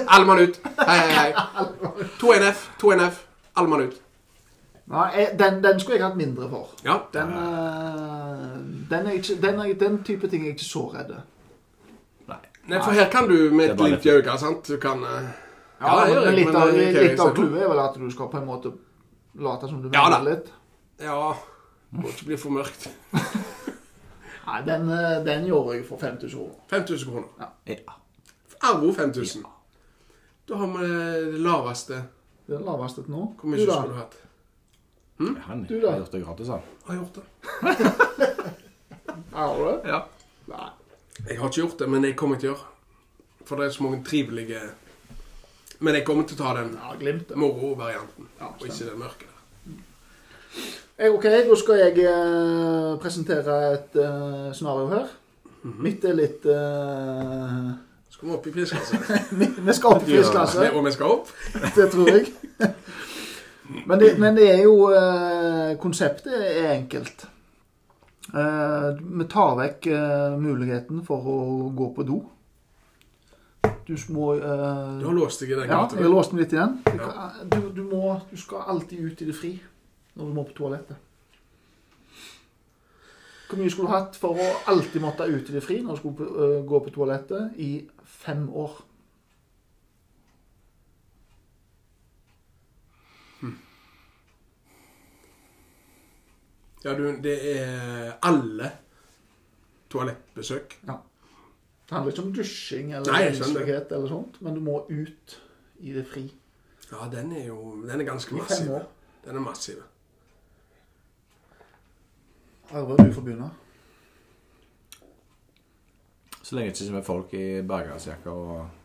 Speaker 1: Alle mann ut. Hei, hei, hei. 2NF, 2NF. Alle mann ut.
Speaker 2: nei, den, den skulle jeg hatt mindre for.
Speaker 1: Ja.
Speaker 2: Den, uh, den, er ikke, den, er, den type ting er jeg ikke så redd.
Speaker 3: Nei.
Speaker 1: Nei, for her kan du med et glimt i øyet, sant? Du kan uh,
Speaker 2: Ja,
Speaker 1: ja gjør
Speaker 2: men litt
Speaker 1: men
Speaker 2: av,
Speaker 1: det er
Speaker 2: litt av clouet er vel at du skal på en måte late som du
Speaker 1: Ja
Speaker 2: mener litt.
Speaker 1: Ja, må ikke bli for mørkt.
Speaker 2: Nei, den, eh, den gjør jeg for 5000 kroner.
Speaker 1: 5000 kroner.
Speaker 3: Ja.
Speaker 1: Arvo 5000. Da har vi det laveste.
Speaker 2: Det er laveste til nå.
Speaker 1: Hvor mye skulle du hatt?
Speaker 3: Han
Speaker 2: Du da?
Speaker 3: har gjort det gratis, han.
Speaker 1: Har gjort det?
Speaker 2: Har du det?
Speaker 3: Ja.
Speaker 2: Nei.
Speaker 1: Jeg har ikke gjort det, men jeg kommer til å gjøre. For det er så mange trivelige Men jeg kommer til å ta den
Speaker 2: Ja,
Speaker 1: moro-varianten,
Speaker 2: Ja,
Speaker 1: og ikke den mørke.
Speaker 2: Jeg, Ok, da skal jeg uh, presentere et uh, scenario her.
Speaker 1: Mhm.
Speaker 2: Mitt er litt eh,
Speaker 1: Skal vi opp i prisklasse?
Speaker 2: Vi skal opp i prisklasse.
Speaker 1: Og vi skal opp?
Speaker 2: Det tror jeg. Men det, men det er jo eh, Konseptet er enkelt. Eh, vi tar vekk eh, muligheten for å gå på do. Du må eh,
Speaker 1: Du har låst deg i den
Speaker 2: Ja,
Speaker 1: gata.
Speaker 2: jeg har låst meg litt igjen. Du,
Speaker 1: Ja.
Speaker 2: du, må, du skal alltid ut i det fri når du må på toalettet. Hvor mye skulle du hatt for å alltid måtte ut i det fri når du skulle gå på toalettet i fem år?
Speaker 1: Ja, du, det er alle toalettbesøk.
Speaker 2: Det handler ikke om dusjing eller enslighet eller sånt, men du må ut i det fri
Speaker 1: Ja, den er jo Den er ganske massiv. Den er massiv.
Speaker 2: Arve, du får begynne.
Speaker 3: Så lenge det ikke er folk i bergensjakke og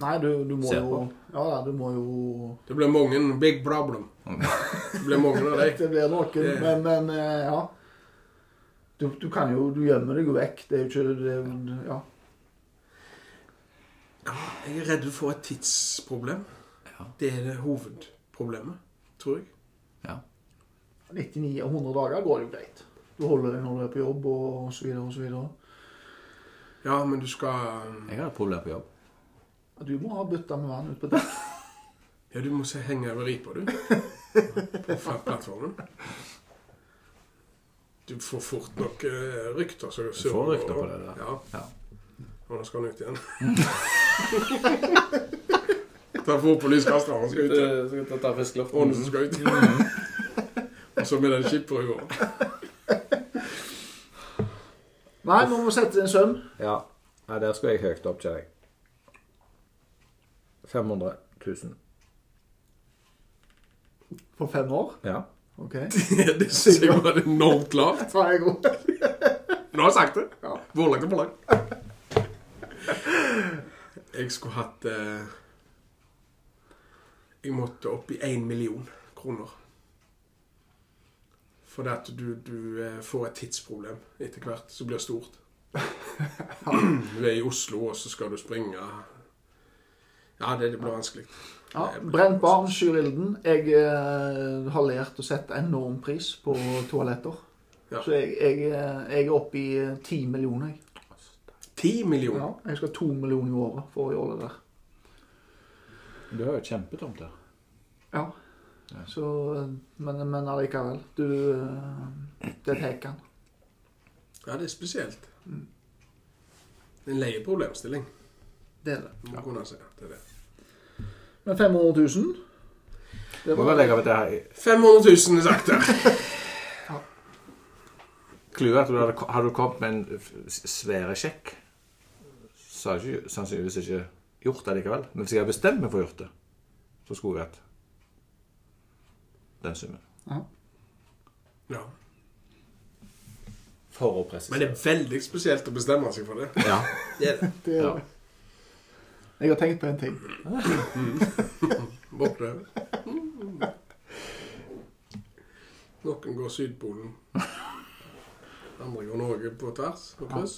Speaker 2: Nei, du, du må
Speaker 3: Ser
Speaker 2: jo
Speaker 3: på.
Speaker 2: Ja, ja, du må jo
Speaker 1: Det blir mange big problem. Det blir mange av deg.
Speaker 2: Det blir noen, men, men eh, ja. Du, du kan jo Du gjemmer deg jo vekk. Det er jo ikke det, Ja.
Speaker 1: Jeg er redd for et tidsproblem.
Speaker 3: Ja.
Speaker 1: Det er det hovedproblemet, tror jeg.
Speaker 3: Ja.
Speaker 2: 99 av 100 dager går det jo greit. Du holder deg når du er på jobb og så videre og så videre.
Speaker 1: Ja, men du skal
Speaker 3: Jeg har et problem på jobb.
Speaker 2: Du må ha bøtta med vann ut på dekk.
Speaker 1: Ja, du må se henge over ripa, du. På plattformen. Du får fort nok eh, rykter. Så
Speaker 3: Du får rykter på det der.
Speaker 1: Ja.
Speaker 3: Ja.
Speaker 1: Og nå skal han ut igjen. Ta fort på lyskasteren, han skal ut.
Speaker 3: Skal ta frisk luft?
Speaker 1: Skal ut. Og så med den skipperhua.
Speaker 2: Nei, nå må vi sette en søm.
Speaker 3: Ja. Nei, der skulle jeg høyt opp, kjenner jeg. 500 000.
Speaker 2: For fem år.
Speaker 3: Ja.
Speaker 2: OK.
Speaker 1: Det synes jeg var enormt klart.
Speaker 2: Så er jeg god.
Speaker 1: Nå har jeg sagt det.
Speaker 2: Ja.
Speaker 1: Hvor langt er for langt? Jeg skulle hatt eh, Jeg måtte opp i én million kroner. Fordi at du, du eh, får et tidsproblem etter hvert som blir stort. Du er i Oslo, og så skal du springe Ja, det, det blir vanskelig.
Speaker 2: Ja, Brent barn skyr ilden. Jeg eh, har lært å sette enorm pris på toaletter.
Speaker 1: Ja.
Speaker 2: Så jeg, jeg, eh, jeg er oppe i ti 10 millioner. Jeg.
Speaker 1: Ti millioner.
Speaker 2: Ja, jeg skal ha to millioner i året for å gjøre det der.
Speaker 3: Du har jo kjempetomt der.
Speaker 2: Ja.
Speaker 3: Ja.
Speaker 2: Så, men, men allikevel. Du eh, Det tar han.
Speaker 1: Ja, det er spesielt. Det er en leie problemstilling.
Speaker 2: Det er det.
Speaker 1: Må kunne si det er det.
Speaker 2: Men 500 000 det
Speaker 3: Må vi legge ved det her
Speaker 1: 500 000 er sagt der.
Speaker 3: Clouet at du hadde, hadde du kommet med en svære sjekk, så hadde jeg sannsynligvis ikke gjort det likevel. Men hvis jeg hadde bestemt meg for å gjøre det, så skulle jeg hatt den summen.
Speaker 1: Ja.
Speaker 3: For å presisere.
Speaker 1: Men det er veldig spesielt å bestemme seg for det.
Speaker 3: Ja.
Speaker 1: Det er det.
Speaker 2: det er
Speaker 3: Ja.
Speaker 2: Jeg har tenkt på en ting.
Speaker 1: Våkne. Noen går Sydpolen. Andre går Norge på tvers og kryss.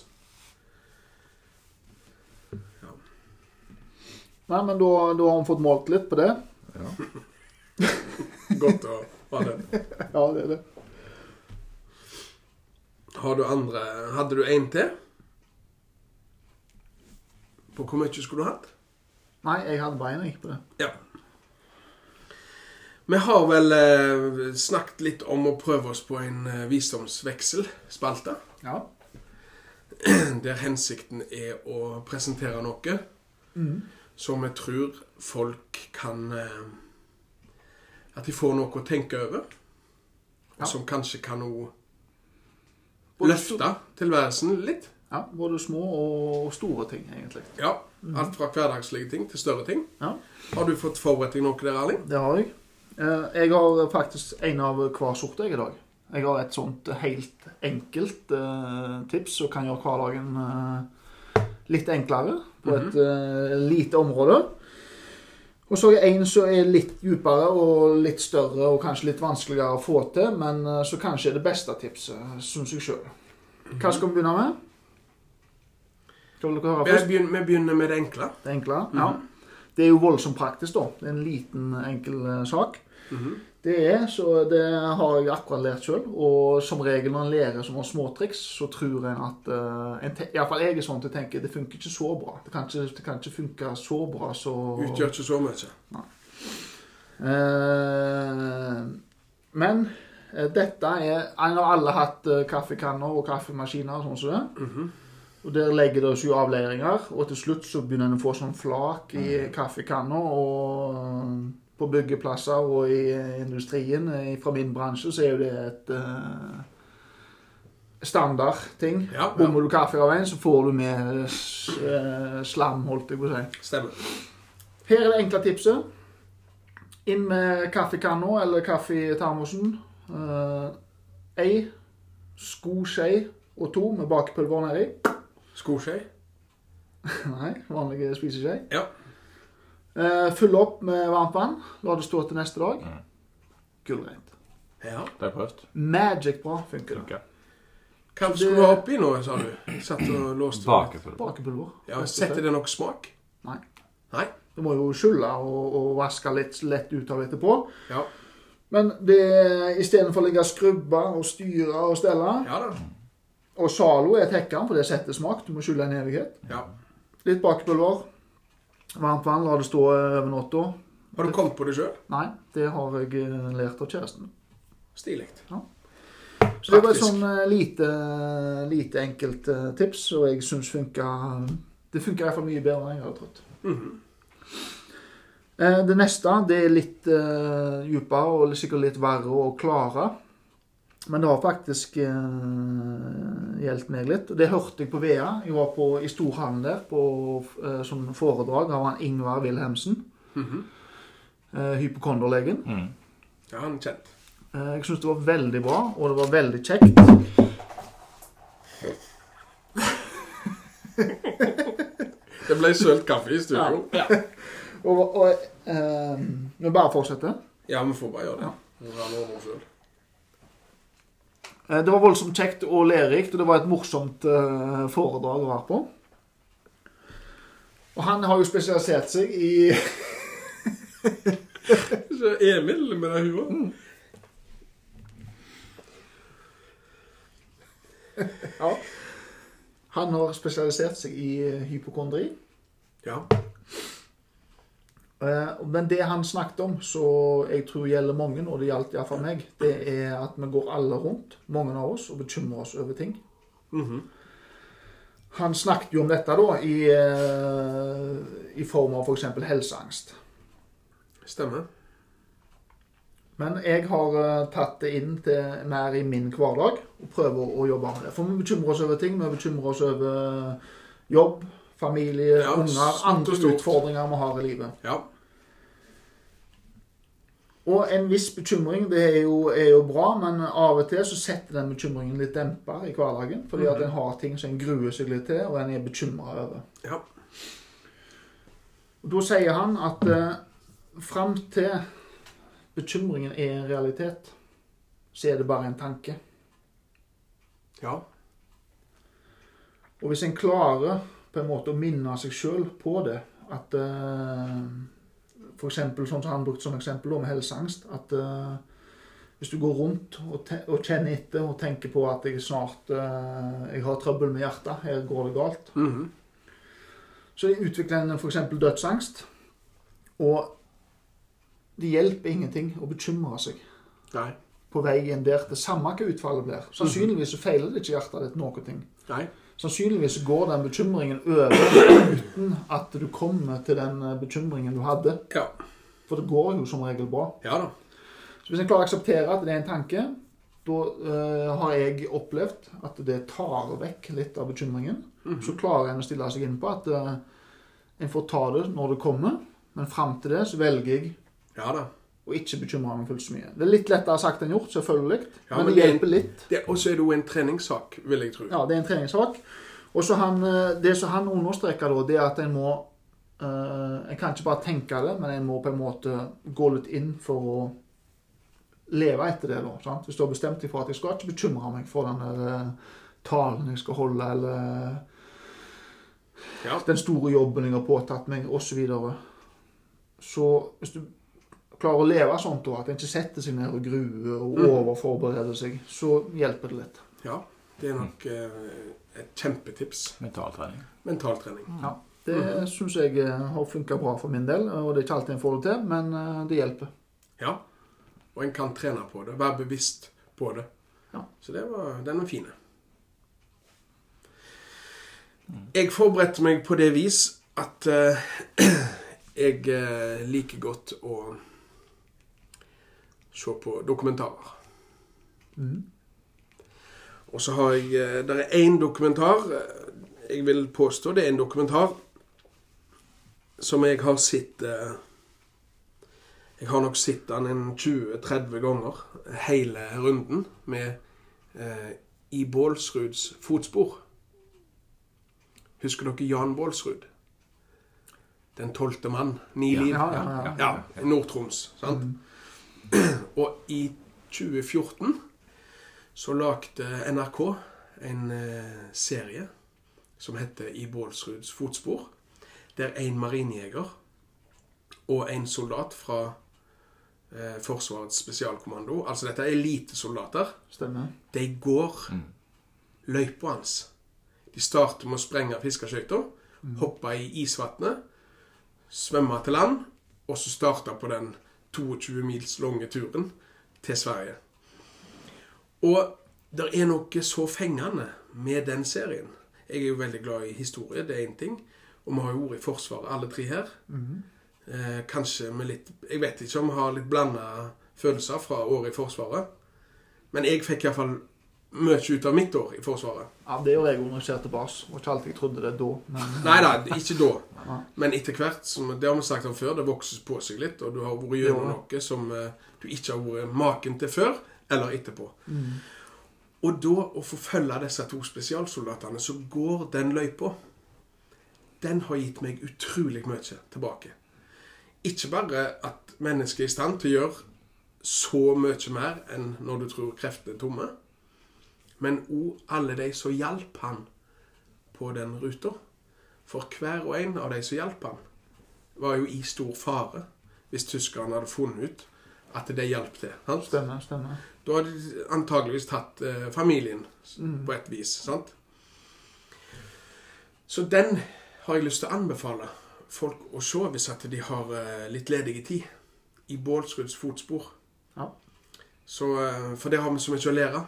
Speaker 2: Nei, men da, da har vi fått målt litt på det.
Speaker 3: ja.
Speaker 1: Godt å ha den.
Speaker 2: Ja, det er det.
Speaker 1: Har du andre Hadde du en til? På hvor mye skulle du hatt?
Speaker 2: Nei, jeg hadde bare gikk på det.
Speaker 1: Ja. Vi har vel eh, snakket litt om å prøve oss på en eh, visdomsvekselspalte.
Speaker 2: Ja.
Speaker 1: Der hensikten er å presentere noe
Speaker 2: mm.
Speaker 1: som vi tror folk kan eh, At de får noe å tenke over. Og som kanskje kan
Speaker 2: òg
Speaker 1: løfte tilværelsen litt.
Speaker 2: Ja, både små og store ting, egentlig.
Speaker 1: Ja, Alt fra hverdagslige ting til større ting.
Speaker 2: Ja,
Speaker 1: Har du fått forberedt deg noe der, Erling?
Speaker 2: det har jeg. Eh, Jeg har faktisk en av hver sorte jeg i dag. Jeg har et sånt helt enkelt eh, tips som kan gjøre hverdagen eh, litt enklere på et eh, lite område. Og så er det en som er litt dypere og litt større og kanskje litt vanskeligere å få til, men så som kanskje er det beste tipset, syns jeg sjøl. Hva skal vi begynne med? Skal dere høre
Speaker 1: Vi begynner, vi begynner med det enkle.
Speaker 2: Det enkle? Ja. Det er jo voldsomt praktisk, da. Det er en liten, enkel sak. sak.
Speaker 1: Mhm.
Speaker 2: Det er, så det har jeg akkurat lært sjøl. Og som regel når en lærer sånne småtriks, så tror en at uh, en Iallfall jeg er sånn at jeg tenker det funker ikke så bra. Det kan ikke, det kan ikke funke så bra så
Speaker 1: Utgjør ikke så mye.
Speaker 2: Eh, Men uh, dette er En har alle hatt uh, kaffekanner og kaffemaskiner og sånn som det.
Speaker 1: Mhm.
Speaker 2: Og Der legger det jo avleiringer, og til slutt så begynner en å få sånn flak i kaffekanner. Og eh, på byggeplasser og i eh, industrien, eh, fra min bransje, så er jo det et uh, standardting.
Speaker 1: Ja, ja.
Speaker 2: Bommer du kaffe av en, så får du med eh, slam, holdt jeg på å si.
Speaker 1: Stemmer.
Speaker 2: Her er det enkle tipset. Inn med kaffekanna eller kaffetermosen. Uh, Ei skoskje og to med bakepulver nedi.
Speaker 1: Skoskje.
Speaker 2: Nei, vanlige spiseskje.
Speaker 1: Ja.
Speaker 2: Uh, fyll opp med varmt vann. La det stå til neste dag. Gullrent.
Speaker 1: ja.
Speaker 3: Det har jeg prøvd.
Speaker 2: Magic bra funker det.
Speaker 3: Funker.
Speaker 1: Hva skulle du ha oppi nå, sa du? Satt og låste
Speaker 3: Bakepulver.
Speaker 2: Bakepulver.
Speaker 1: Ja, Setter det nok smak?
Speaker 2: Nei.
Speaker 1: Nei?
Speaker 2: Du må jo skylle og, og vaske litt lett ut av etterpå.
Speaker 1: Ja.
Speaker 2: Men det istedenfor å ligge og skrubbe og styre og stelle
Speaker 1: Ja da.
Speaker 2: Og Zalo er tekkeren, for det setter smak. Du må skylle en evighet.
Speaker 1: Ja.
Speaker 2: Litt bakepulver. Varmt vann, la det stå over natta.
Speaker 1: Har du kommet på det sjøl?
Speaker 2: Nei, det har jeg eh, lært av kjæresten.
Speaker 1: Stilig.
Speaker 2: Så det var et sånn eh, lite, lite enkelt eh, tips, og jeg syns funka Det funka iallfall mye bedre enn jeg hadde trodd.
Speaker 1: Mm
Speaker 2: -hmm. Det neste det er litt uh, dypere og sikkert litt verre å klare. Men det har faktisk eh, hjulpet meg litt. Og det hørte jeg på VEA. Jeg var på, i Storhallen der på eh, sånn foredrag av han Ingvar Wilhelmsen.
Speaker 1: Mhm.
Speaker 2: eh, hypokonderlegen.
Speaker 3: Mm.
Speaker 1: Ja, han er kjent.
Speaker 2: Eh, jeg syns det var veldig bra, og det var veldig kjekt.
Speaker 1: Det ble sølt kaffe i studio.
Speaker 2: Og, og eh, Vi bare fortsetter.
Speaker 1: Ja, vi får bare gjøre det. Vi har noe å selv.
Speaker 2: Eh, Det var voldsomt kjekt og lærerikt, og det var et morsomt eh, foredrag å være på. Og han har jo spesialisert seg i
Speaker 1: Så Emil med det huet.
Speaker 2: ja, Han har spesialisert seg i eh, hypokondri.
Speaker 1: Ja.
Speaker 2: Eh, Men det han snakket om, så jeg tror gjelder mange, og det gjaldt iallfall meg, det er at vi går alle rundt, mange av oss, og bekymrer oss over ting.
Speaker 1: Mhm.
Speaker 2: Han snakket jo om dette da i, eh, i form av f.eks. helseangst.
Speaker 1: Stemmer.
Speaker 2: Men jeg har eh, tatt det inn til mer i min hverdag og prøver å jobbe med det. For vi bekymrer oss over ting. Vi bekymrer oss over jobb, familie,
Speaker 1: Ja,
Speaker 2: unger, andre utfordringer vi har i livet.
Speaker 1: Ja.
Speaker 2: Og en viss bekymring det er jo, er jo bra, men av og til så setter den bekymringen litt demper i hverdagen. Fordi at en har ting som en gruer seg litt til, og en er bekymra over.
Speaker 1: Ja.
Speaker 2: Og Da sier han at eh, fram til bekymringen er en realitet, så er det bare en tanke.
Speaker 1: Ja.
Speaker 2: Og hvis en klarer på en måte å minne seg sjøl på det, at eh, eksempel, sånn som han brukte som eksempel med helseangst, at eh, hvis du går rundt og, og kjenner etter og tenker på at jeg snart eh, jeg har trøbbel med hjertet, her går det galt,
Speaker 1: Mhm.
Speaker 2: så utvikler en f.eks. dødsangst. Og det hjelper ingenting å bekymre seg
Speaker 1: Nei.
Speaker 2: på veien der til samme hva utfallet blir. Sannsynligvis så feiler det ikke hjertet ditt ting.
Speaker 1: Nei.
Speaker 2: Sannsynligvis går den bekymringen over uten at du kommer til den eh, bekymringen du hadde.
Speaker 1: Ja.
Speaker 2: For det går jo som regel bra.
Speaker 1: Ja da.
Speaker 2: Så hvis en klarer å akseptere at det er en tanke, da uh, har jeg opplevd at det tar vekk litt av bekymringen. Så klarer en å stille seg inn på at uh, en får ta det når det kommer, men fram til det så velger jeg
Speaker 1: Ja
Speaker 2: å ikke bekymre meg fullt så mye. Det er litt lettere sagt enn gjort, selvfølgelig,
Speaker 1: Ja,
Speaker 2: men,
Speaker 1: men
Speaker 2: det hjelper litt.
Speaker 1: Og så er det jo en treningssak, vil jeg tro.
Speaker 2: Ja, det er en treningssak. Og så han, eh, det som han understreker da, det er at en må uh, En kan ikke bare tenke det, men en må på en måte gå litt inn for å leve etter det. da, sant? Hvis du har bestemt deg for at jeg skal ikke bekymre meg for den der, eh, talen jeg skal holde, eller
Speaker 1: Ja.
Speaker 2: den store jobben jeg har påtatt meg, osv. Så hvis du klarer å leve sånn da, at en ikke setter seg ned og gruer og
Speaker 1: Mm.
Speaker 2: overforbereder seg, så hjelper det litt.
Speaker 1: Ja, det er nok eh, et kjempetips.
Speaker 3: Mentaltrening.
Speaker 1: Mentaltrening.
Speaker 2: Ja. Det
Speaker 1: Mhm.
Speaker 2: syns jeg eh, har funka bra for min del, og det er ikke alltid en får det til, men eh, det hjelper.
Speaker 1: Ja. Og en kan trene på det. Være bevisst på det.
Speaker 2: Ja.
Speaker 1: Så det var, den var fin. Jeg forberedte meg på det vis at uh, jeg liker godt å se på dokumentarer.
Speaker 2: Mm.
Speaker 1: Og så har jeg eh, Det er én dokumentar eh, Jeg vil påstå det er en dokumentar som jeg har sett eh, Jeg har nok sett den en 20-30 ganger, hele runden, med eh, I Bålsruds fotspor. Husker dere Jan Bålsrud? Den tolvte mann. Ni liv.
Speaker 2: Ja, ja, ja.
Speaker 1: Ja, Nord-Troms. sant? Og i 2014 så lagde NRK en eh, serie som heter I Bålsruds fotspor. Der en marinejeger og en soldat fra eh, Forsvarets spesialkommando, altså dette er elitesoldater,
Speaker 2: Stemmer.
Speaker 1: de går løypa hans. De starter med å sprenge fiskeskøyta, hoppe i isvannet, svømme til land, og så starte på den 22 mils lange turen til Sverige. Og det er noe så fengende med den serien. Jeg er jo veldig glad i historie, det er én ting. Og vi har jo vært i Forsvaret, alle tre her. eh, kanskje med litt Jeg vet ikke om vi har litt blanda følelser fra året i Forsvaret. Men jeg fikk iallfall mye ut av mitt år i Forsvaret.
Speaker 2: Ja, Det gjør jeg òg når jeg tilbake. Det var ikke alltid jeg trodde det da. Men
Speaker 1: Nei da, ikke da. Men etter hvert, som det har vi sagt om før, det vokser på seg litt, og du har vært gjennom noe som eh, du ikke har vært maken til før eller etterpå.
Speaker 2: Mm.
Speaker 1: Og da å få følge disse to spesialsoldatene som går den løypa, den har gitt meg utrolig mye tilbake. Ikke bare at mennesket er i stand til å gjøre så mye mer enn når du tror kreftene er tomme, men òg alle de som hjalp han på den ruta. For hver og en av de som hjalp han, var jo i stor fare hvis tyskerne hadde funnet ut at det hjalp til. sant?
Speaker 2: Stemmer, stemmer.
Speaker 1: Da hadde de antageligvis tatt eh, familien
Speaker 2: Mm.
Speaker 1: på et vis. sant? Så den har jeg lyst til å anbefale folk å se hvis at de har eh, litt ledig tid. I Bålsruds fotspor.
Speaker 2: Ja.
Speaker 1: Så, eh, for det har vi så mye å lære.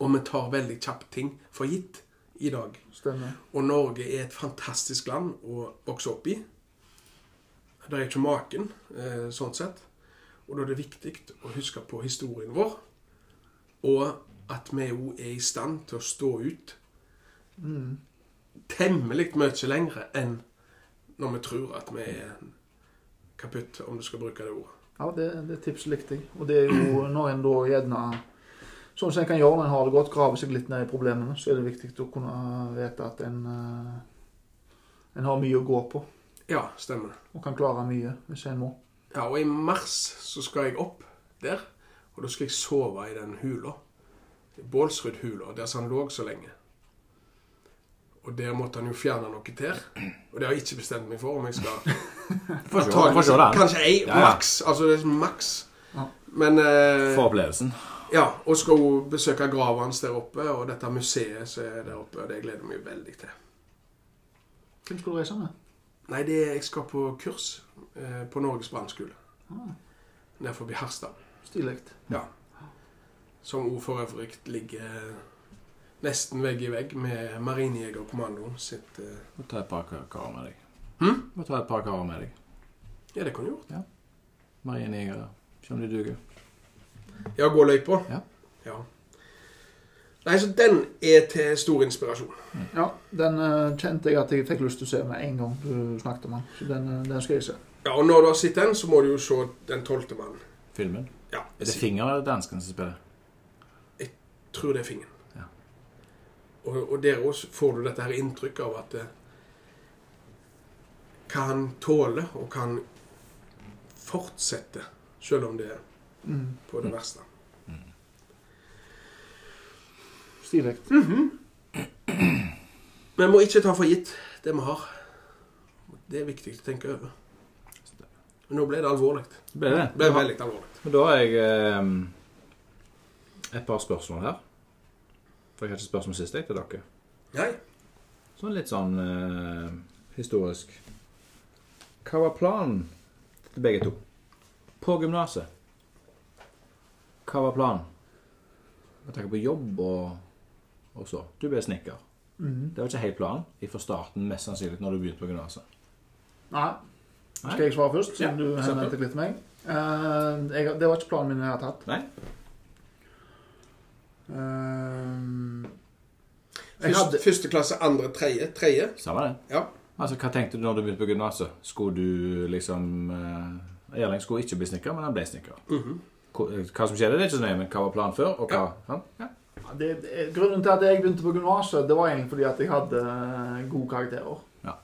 Speaker 1: Og vi tar veldig kjapt ting for gitt i dag.
Speaker 2: Stemmer.
Speaker 1: Og Norge er et fantastisk land å vokse opp i. Det er ikke maken, eh, sånn sett. Og da er det viktig å huske på historien vår, og at vi jo er i stand til å stå ut
Speaker 2: Mm.
Speaker 1: temmelig mye lenger enn når vi tror at vi er kaputt, om du skal bruke det ordet.
Speaker 2: Ja, det, det tipset likte jeg. Og det er jo når en da gjerne Sånn som en kan gjøre når en har det godt, grave seg litt ned i problemene, så er det viktig å kunne vite at en, eh, en har mye å gå på.
Speaker 1: Ja, stemmer.
Speaker 2: Og kan klare mye hvis en må.
Speaker 1: Ja, og i mars så skal jeg opp der, og da skal jeg sove i den hula. Bålsrud-hula, der som han lå så lenge. Og der måtte han jo fjerne noe til. Og det har jeg ikke bestemt meg for om jeg skal. Kanskje ei,
Speaker 3: Ja, ja.
Speaker 1: maks. Altså det er maks.
Speaker 2: Ja.
Speaker 1: Men eh,
Speaker 3: For opplevelsen.
Speaker 1: Ja, og skal jo besøke grava hans der oppe, og dette museet som er der oppe, og det gleder jeg meg veldig til.
Speaker 2: Hvem skal du reise med?
Speaker 1: Nei, det er, jeg skal på kurs eh, på Norges brannskole.
Speaker 2: Ah,
Speaker 1: Nær forbi Harstad.
Speaker 2: Stilig.
Speaker 3: Ja.
Speaker 1: Som òg for øvrig ligger nesten vegg i vegg med Marinejegerkommandoen sitt eh,
Speaker 3: Må ta et par kar- karer med deg.
Speaker 1: Hm?
Speaker 3: Må ta et par karer med deg.
Speaker 1: Ja, det kan du gjøre.
Speaker 3: Marinejegere. Se om de duger.
Speaker 1: Ja, gå løypa?
Speaker 3: Ja.
Speaker 1: ja. Nei, så den er til stor inspirasjon.
Speaker 2: Ja, den uh, kjente jeg at jeg fikk lyst til å se med en gang du snakket om den. Så den, uh, den skal jeg se.
Speaker 1: Ja, og når du har sett den, så må du jo se Den tolvte mannen.
Speaker 3: Filmen.
Speaker 1: Ja,
Speaker 3: Er det Finger eller dansken som spiller?
Speaker 1: Jeg tror det er fingeren.
Speaker 3: Ja.
Speaker 1: Og, og der også får du dette her inntrykket av at uh, hva han tåler, og hva han fortsetter, selv om det er
Speaker 2: Mm.
Speaker 1: på det verste.
Speaker 2: Stilig.
Speaker 1: Vi må ikke ta for gitt det vi har. Det er viktig å tenke over. Men nå ble det alvorlig.
Speaker 3: Ble det?
Speaker 1: Det ble veldig alvorlig.
Speaker 3: Men da har jeg eh, et par spørsmål her. For jeg har ikke spørsmål sist jeg til dere.
Speaker 1: Nei.
Speaker 3: Sånn litt sånn eh, historisk. Hva var planen til begge to? På gymnaset. Hva var planen? Jeg tenker på jobb og, og så. Du ble snekker.
Speaker 2: Mm.
Speaker 3: Det var ikke helt planen fra starten, mest sannsynlig, når du begynte på gymnaset.
Speaker 2: Nei.
Speaker 3: Nei?
Speaker 2: Skal jeg svare først, siden
Speaker 3: Ja,
Speaker 2: du henvendte litt til meg? Uh, jeg, det var ikke planen min i det hele tatt.
Speaker 3: Nei?
Speaker 2: Uh,
Speaker 1: Først,
Speaker 2: hadde
Speaker 1: Første klasse, andre, tredje. Tredje.
Speaker 3: Samme det.
Speaker 1: Ja.
Speaker 3: Altså, Hva tenkte du når du begynte på gymnaset? Skulle du liksom uh, Erling skulle ikke bli snekker, men han ble snekker.
Speaker 1: Mhm.
Speaker 3: Hva hva som skjedde, det er ikke så nøye, men hva var planen før? Og hva, ja. Ja.
Speaker 2: det, det, Grunnen til at jeg begynte på gymnaset, det var egentlig fordi at jeg hadde eh, gode karakterer.
Speaker 3: Ja.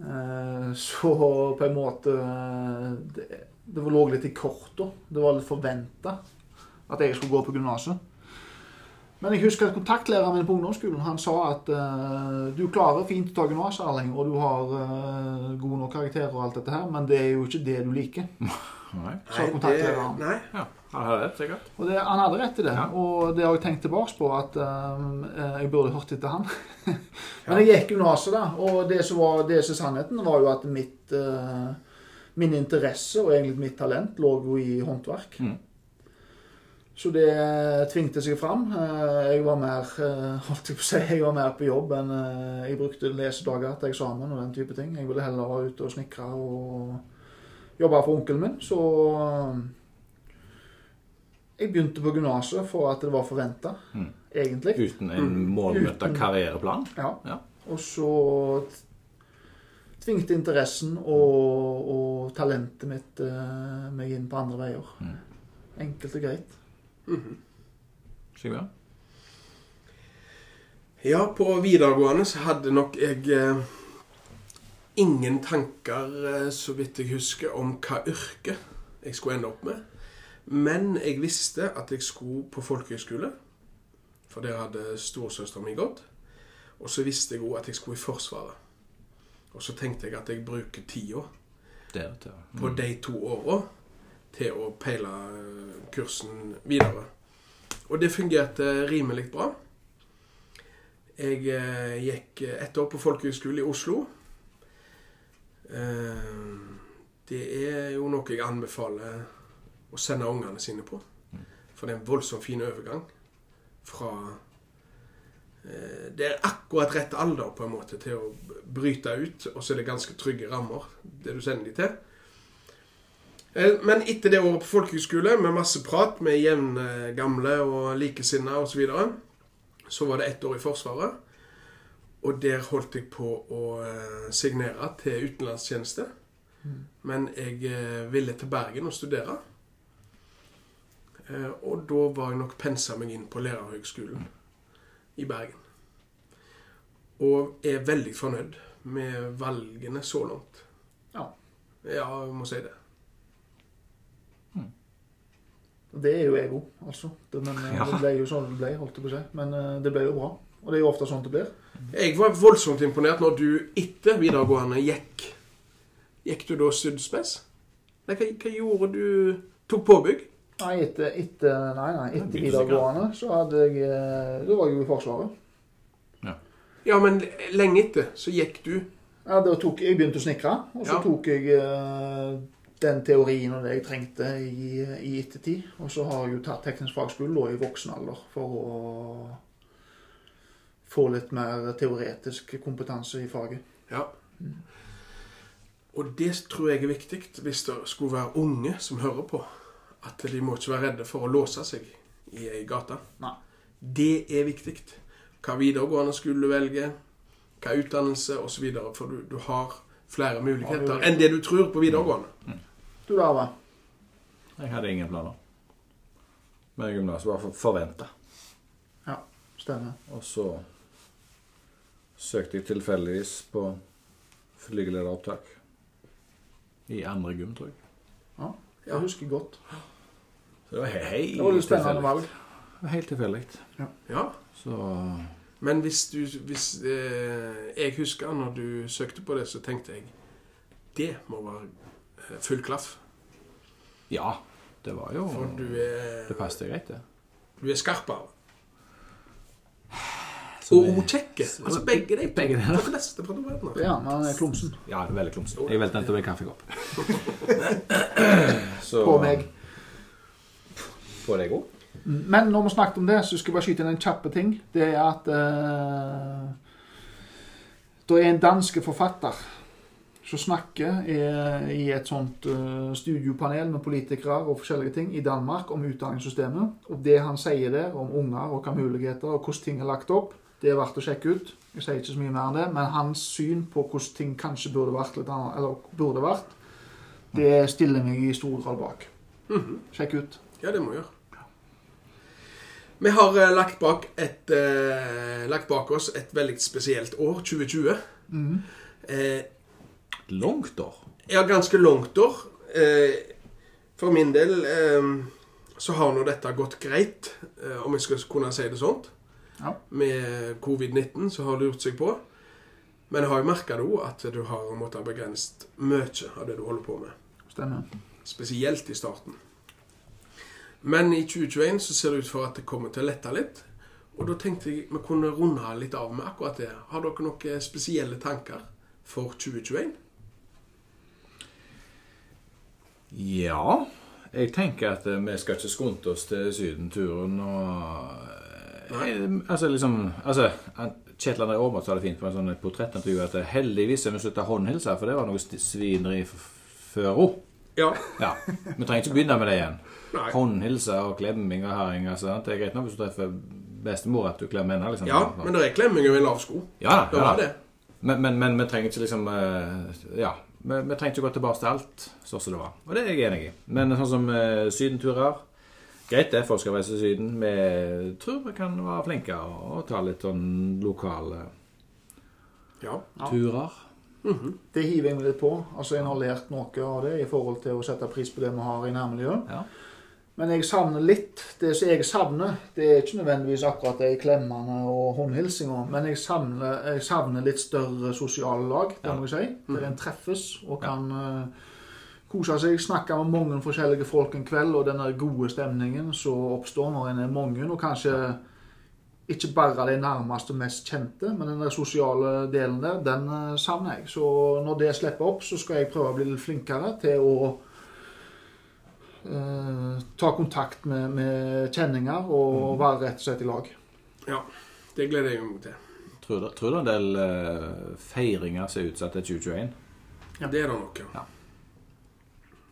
Speaker 2: Eh, Så på en måte eh, Det, det lå litt i korta. Det var litt forventa at jeg skulle gå på gymnaset. Men jeg husker at kontaktlæreren min på ungdomsskolen han sa at uh, du klarer fint å ta gymnas, Erling, og du har uh, gode nok karakterer og alt dette her, men det er jo ikke det du liker.
Speaker 3: Nei. Ja, han hadde rett, sikkert.
Speaker 2: Og det, han hadde rett i det,
Speaker 3: Ja.
Speaker 2: og det har jeg tenkt tilbake på at um, eh, jeg burde hørt etter han. Men jeg gikk gymnaset, da, og det som var det som sannheten, var jo at mitt, uh, min interesse og egentlig mitt talent lå jo i håndverk.
Speaker 3: Mm.
Speaker 2: Så det tvingte seg fram. Eh, Jeg var mer eh, holdt jeg på å si, jeg var mer på jobb enn eh, jeg brukte lesedager til eksamen og den type ting. Jeg ville heller være ute og snekre og jobbe for onkelen min. Så eh, jeg begynte på gymnaset for at det var forventa,
Speaker 3: Mm.
Speaker 2: egentlig.
Speaker 3: Uten en målmøtta
Speaker 2: Uten-
Speaker 3: karriereplan.
Speaker 2: Ja.
Speaker 3: Ja.
Speaker 2: Og så tvingte interessen og, og talentet mitt uh, meg inn på andre veier.
Speaker 3: Mm.
Speaker 2: Enkelt og greit.
Speaker 1: Mhm.
Speaker 3: Sigbjørn?
Speaker 1: Ja, på videregående så hadde nok jeg eh, ingen tanker, eh, så vidt jeg husker, om hva yrke jeg skulle ende opp med. Men jeg visste at jeg skulle på folkehøyskole, for der hadde storesøsteren min gått. Og så visste jeg òg at jeg skulle i Forsvaret. Og så tenkte jeg at jeg bruker tida
Speaker 3: Der til.
Speaker 1: på
Speaker 3: Mm.
Speaker 1: de to åra til å peile eh, kursen videre. Og det fungerte rimelig bra. Jeg eh, gikk ett år på folkehøyskole i Oslo. Eh, det er jo noe jeg anbefaler å sende ungene sine på. For det er en voldsomt fin overgang fra eh, Det er akkurat rett alder på en måte til å bryte ut, og så er det ganske trygge rammer, det du sender dem til. Eh, Men etter det året på folkehøyskole, med masse prat med jevne gamle og likesinnede osv., så, videre, så var det ett år i Forsvaret. Og der holdt jeg på å eh, signere til utenlandstjeneste. Men jeg eh, ville til Bergen og studere. Eh, Og da var jeg nok pensa meg inn på Lærerhøgskolen i Bergen. Og er veldig fornøyd med valgene så langt.
Speaker 2: Ja.
Speaker 1: Ja, jeg må si det.
Speaker 2: Mm. Det er jo jeg òg, altså. Det, men
Speaker 3: Ja.
Speaker 2: det ble jo sånn det ble, holdt jeg på å si. Men det ble jo bra. Og det er jo ofte sånn det blir.
Speaker 1: Jeg var voldsomt imponert når du etter videregående gikk Gikk du da syddspes? Nei, hva, hva gjorde du? Tok påbygg?
Speaker 2: Nei, etter, etter, nei, nei, etter videregående så hadde jeg eh, Da var jeg jo i Forsvaret.
Speaker 1: Ja, men lenge etter så gikk du
Speaker 2: Ja, da tok, Jeg begynte å snekre, og så
Speaker 1: Ja.
Speaker 2: tok jeg eh, den teorien og det jeg trengte i, i ettertid. Og så har jeg jo tatt teknisk fagskole da, i voksen alder for å få litt mer teoretisk kompetanse i faget.
Speaker 1: Ja. Og det tror jeg er viktig hvis det skulle være unge som hører på. At de må ikke være redde for å låse seg i ei gate.
Speaker 2: Nei.
Speaker 1: Det er viktig. Hva videregående skole du velger, hva utdannelse osv. For du, du har flere muligheter enn det du tror på videregående.
Speaker 2: Du da, hva?
Speaker 3: Jeg hadde ingen planer. Men gymnaset var forventa.
Speaker 2: Ja, Stemmer.
Speaker 3: Og så søkte jeg tilfeldigvis på flygelederopptak. I andre gym, tror jeg.
Speaker 2: Ja,
Speaker 1: Ja.
Speaker 2: jeg husker godt.
Speaker 3: Så det var he- helt
Speaker 2: Det var spennende valg.
Speaker 3: Helt tilfeldig.
Speaker 1: Ja.
Speaker 3: Så
Speaker 1: Men hvis du hvis, eh, Jeg husker når du søkte på det, så tenkte jeg Det må være full klaff.
Speaker 3: Ja, det var jo
Speaker 1: For du er,
Speaker 3: Det passet greit, det.
Speaker 1: du er skarp
Speaker 3: Så
Speaker 1: Og
Speaker 3: det-
Speaker 1: kjekke. Altså begge de.
Speaker 3: Begge deler.
Speaker 1: For det beste fra november.
Speaker 2: Ja, men han er klumsen.
Speaker 3: Ja, er veldig klumsen. Jeg velter nettopp en kaffekopp. Så
Speaker 2: På meg.
Speaker 3: På deg òg?
Speaker 2: Men når vi snakket om det, så skal jeg bare skyte inn en kjappe ting. Det er at eh, Det er en danske forfatter som snakker i, i et sånt eh, studiopanel med politikere og forskjellige ting i Danmark om utdanningssystemet. Og det han sier der om unger og hva muligheter og hvordan ting er lagt opp, det er verdt å sjekke ut. Jeg sier ikke så mye mer enn det, men hans syn på hvordan ting kanskje burde vært litt annet, eller burde vært, det stiller meg i stor grad bak. Sjekk ut.
Speaker 1: Ja, det må jeg gjøre. Vi har eh, lagt, bak et, eh, lagt bak oss et veldig spesielt år, 2020. Eh,
Speaker 3: Langt år.
Speaker 1: ja, ganske langt år. Eh, for min del eh, så har nå dette gått greit, eh, om jeg skal kunne si det sånt.
Speaker 2: Ja.
Speaker 1: Med covid-19 så har det gjort seg på. Men jeg har jo merka at du har måttet begrense mye av det du holder på med.
Speaker 2: Stemmer.
Speaker 1: Spesielt i starten. Men i 2021 så ser det ut for at det kommer til å lette litt. Og da tenkte jeg vi kunne runde litt av med akkurat det. Har dere noen spesielle tanker for 2021?
Speaker 3: Ja. Jeg tenker at vi skal ikke skunte oss til sydenturen og
Speaker 1: Nei.
Speaker 3: Altså, liksom altså, Kjetil André Aamodt sa det fint på en sånn portrettintervju at eh, heldigvis er vi slutta håndhilse, for det var noe svineri før henne.
Speaker 1: Ja.
Speaker 3: Ja. Vi trenger ikke begynne med det igjen.
Speaker 1: Nei.
Speaker 3: Håndhilse og klemming og herring. Altså, det er greit nok hvis du treffer bestemor at du klemmer henne. Liksom.
Speaker 1: Ja, men det er klemming over en lav sko.
Speaker 3: ja, da, ja,
Speaker 1: det.
Speaker 3: Men, men, men vi trenger ikke liksom eh, Ja. Vi, vi trenger ikke gå tilbake til alt sånn som det var. Og det er jeg enig i. Men sånn som eh, sydenturer Greit det, folk skal reise til Syden. Vi tror vi kan være flinke og, ta litt sånn lokale
Speaker 1: Ja.
Speaker 3: Turer.
Speaker 2: Det hiver jeg meg litt på. Altså, En har lært noe av det i forhold til å sette pris på det vi har i nærmiljøet.
Speaker 3: Ja.
Speaker 2: Men jeg savner litt. Det som jeg savner, det er ikke nødvendigvis akkurat det klemmene og håndhilsinga, men jeg savner, jeg savner litt større sosiale lag, det
Speaker 3: Ja.
Speaker 2: må jeg si. Der en treffes og kan eh, kose seg, snakke med mange forskjellige folk en kveld, og denne gode stemningen som oppstår når en er mange, og kanskje ikke bare de nærmeste mest kjente, men den sosiale delen der, den eh, savner jeg. Så når det slipper opp, så skal jeg prøve å bli litt flinkere til å eh, ta kontakt med, med kjenninger og være rett og slett i lag.
Speaker 1: ja. Det gleder jeg meg til.
Speaker 3: Tror du tror du en del eh, feiringer ser utsatt til 2021? Ja.
Speaker 1: Det er det nok, ja.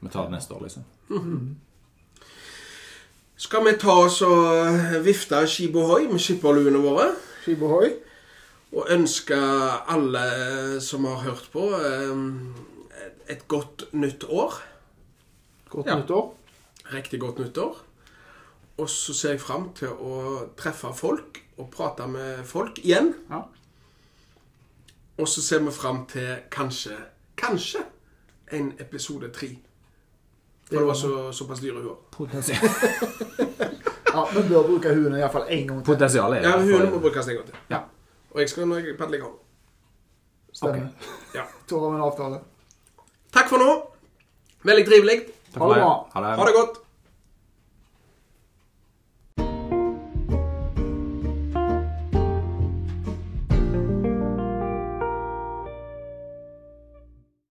Speaker 3: Vi tar det neste år, liksom.
Speaker 1: Skal vi ta oss og vifte skibohoi med skipperluene våre?
Speaker 2: Skibohoi.
Speaker 1: Og ønske alle som har hørt på, eh, et godt nytt år.
Speaker 2: Godt
Speaker 3: Ja.
Speaker 2: nyttår.
Speaker 1: Riktig godt nyttår. Og så ser jeg fram til å treffe folk og prate med folk igjen.
Speaker 2: Ja.
Speaker 1: Og så ser vi fram til kanskje, kanskje en episode tre. For det var så, såpass dyre huer.
Speaker 3: Potensial,
Speaker 2: ja, Vi bør bruke huene iallfall én gang til.
Speaker 3: Potensialet er.
Speaker 1: Ja, huene må brukes en gang til.
Speaker 3: Ja.
Speaker 1: Og jeg skal når jeg padler i gang.
Speaker 2: Stemmer.
Speaker 1: Ja.
Speaker 2: Da har vi en avtale.
Speaker 1: Takk for nå. Veldig trivelig.
Speaker 2: Ha det bra.
Speaker 1: Ha det godt.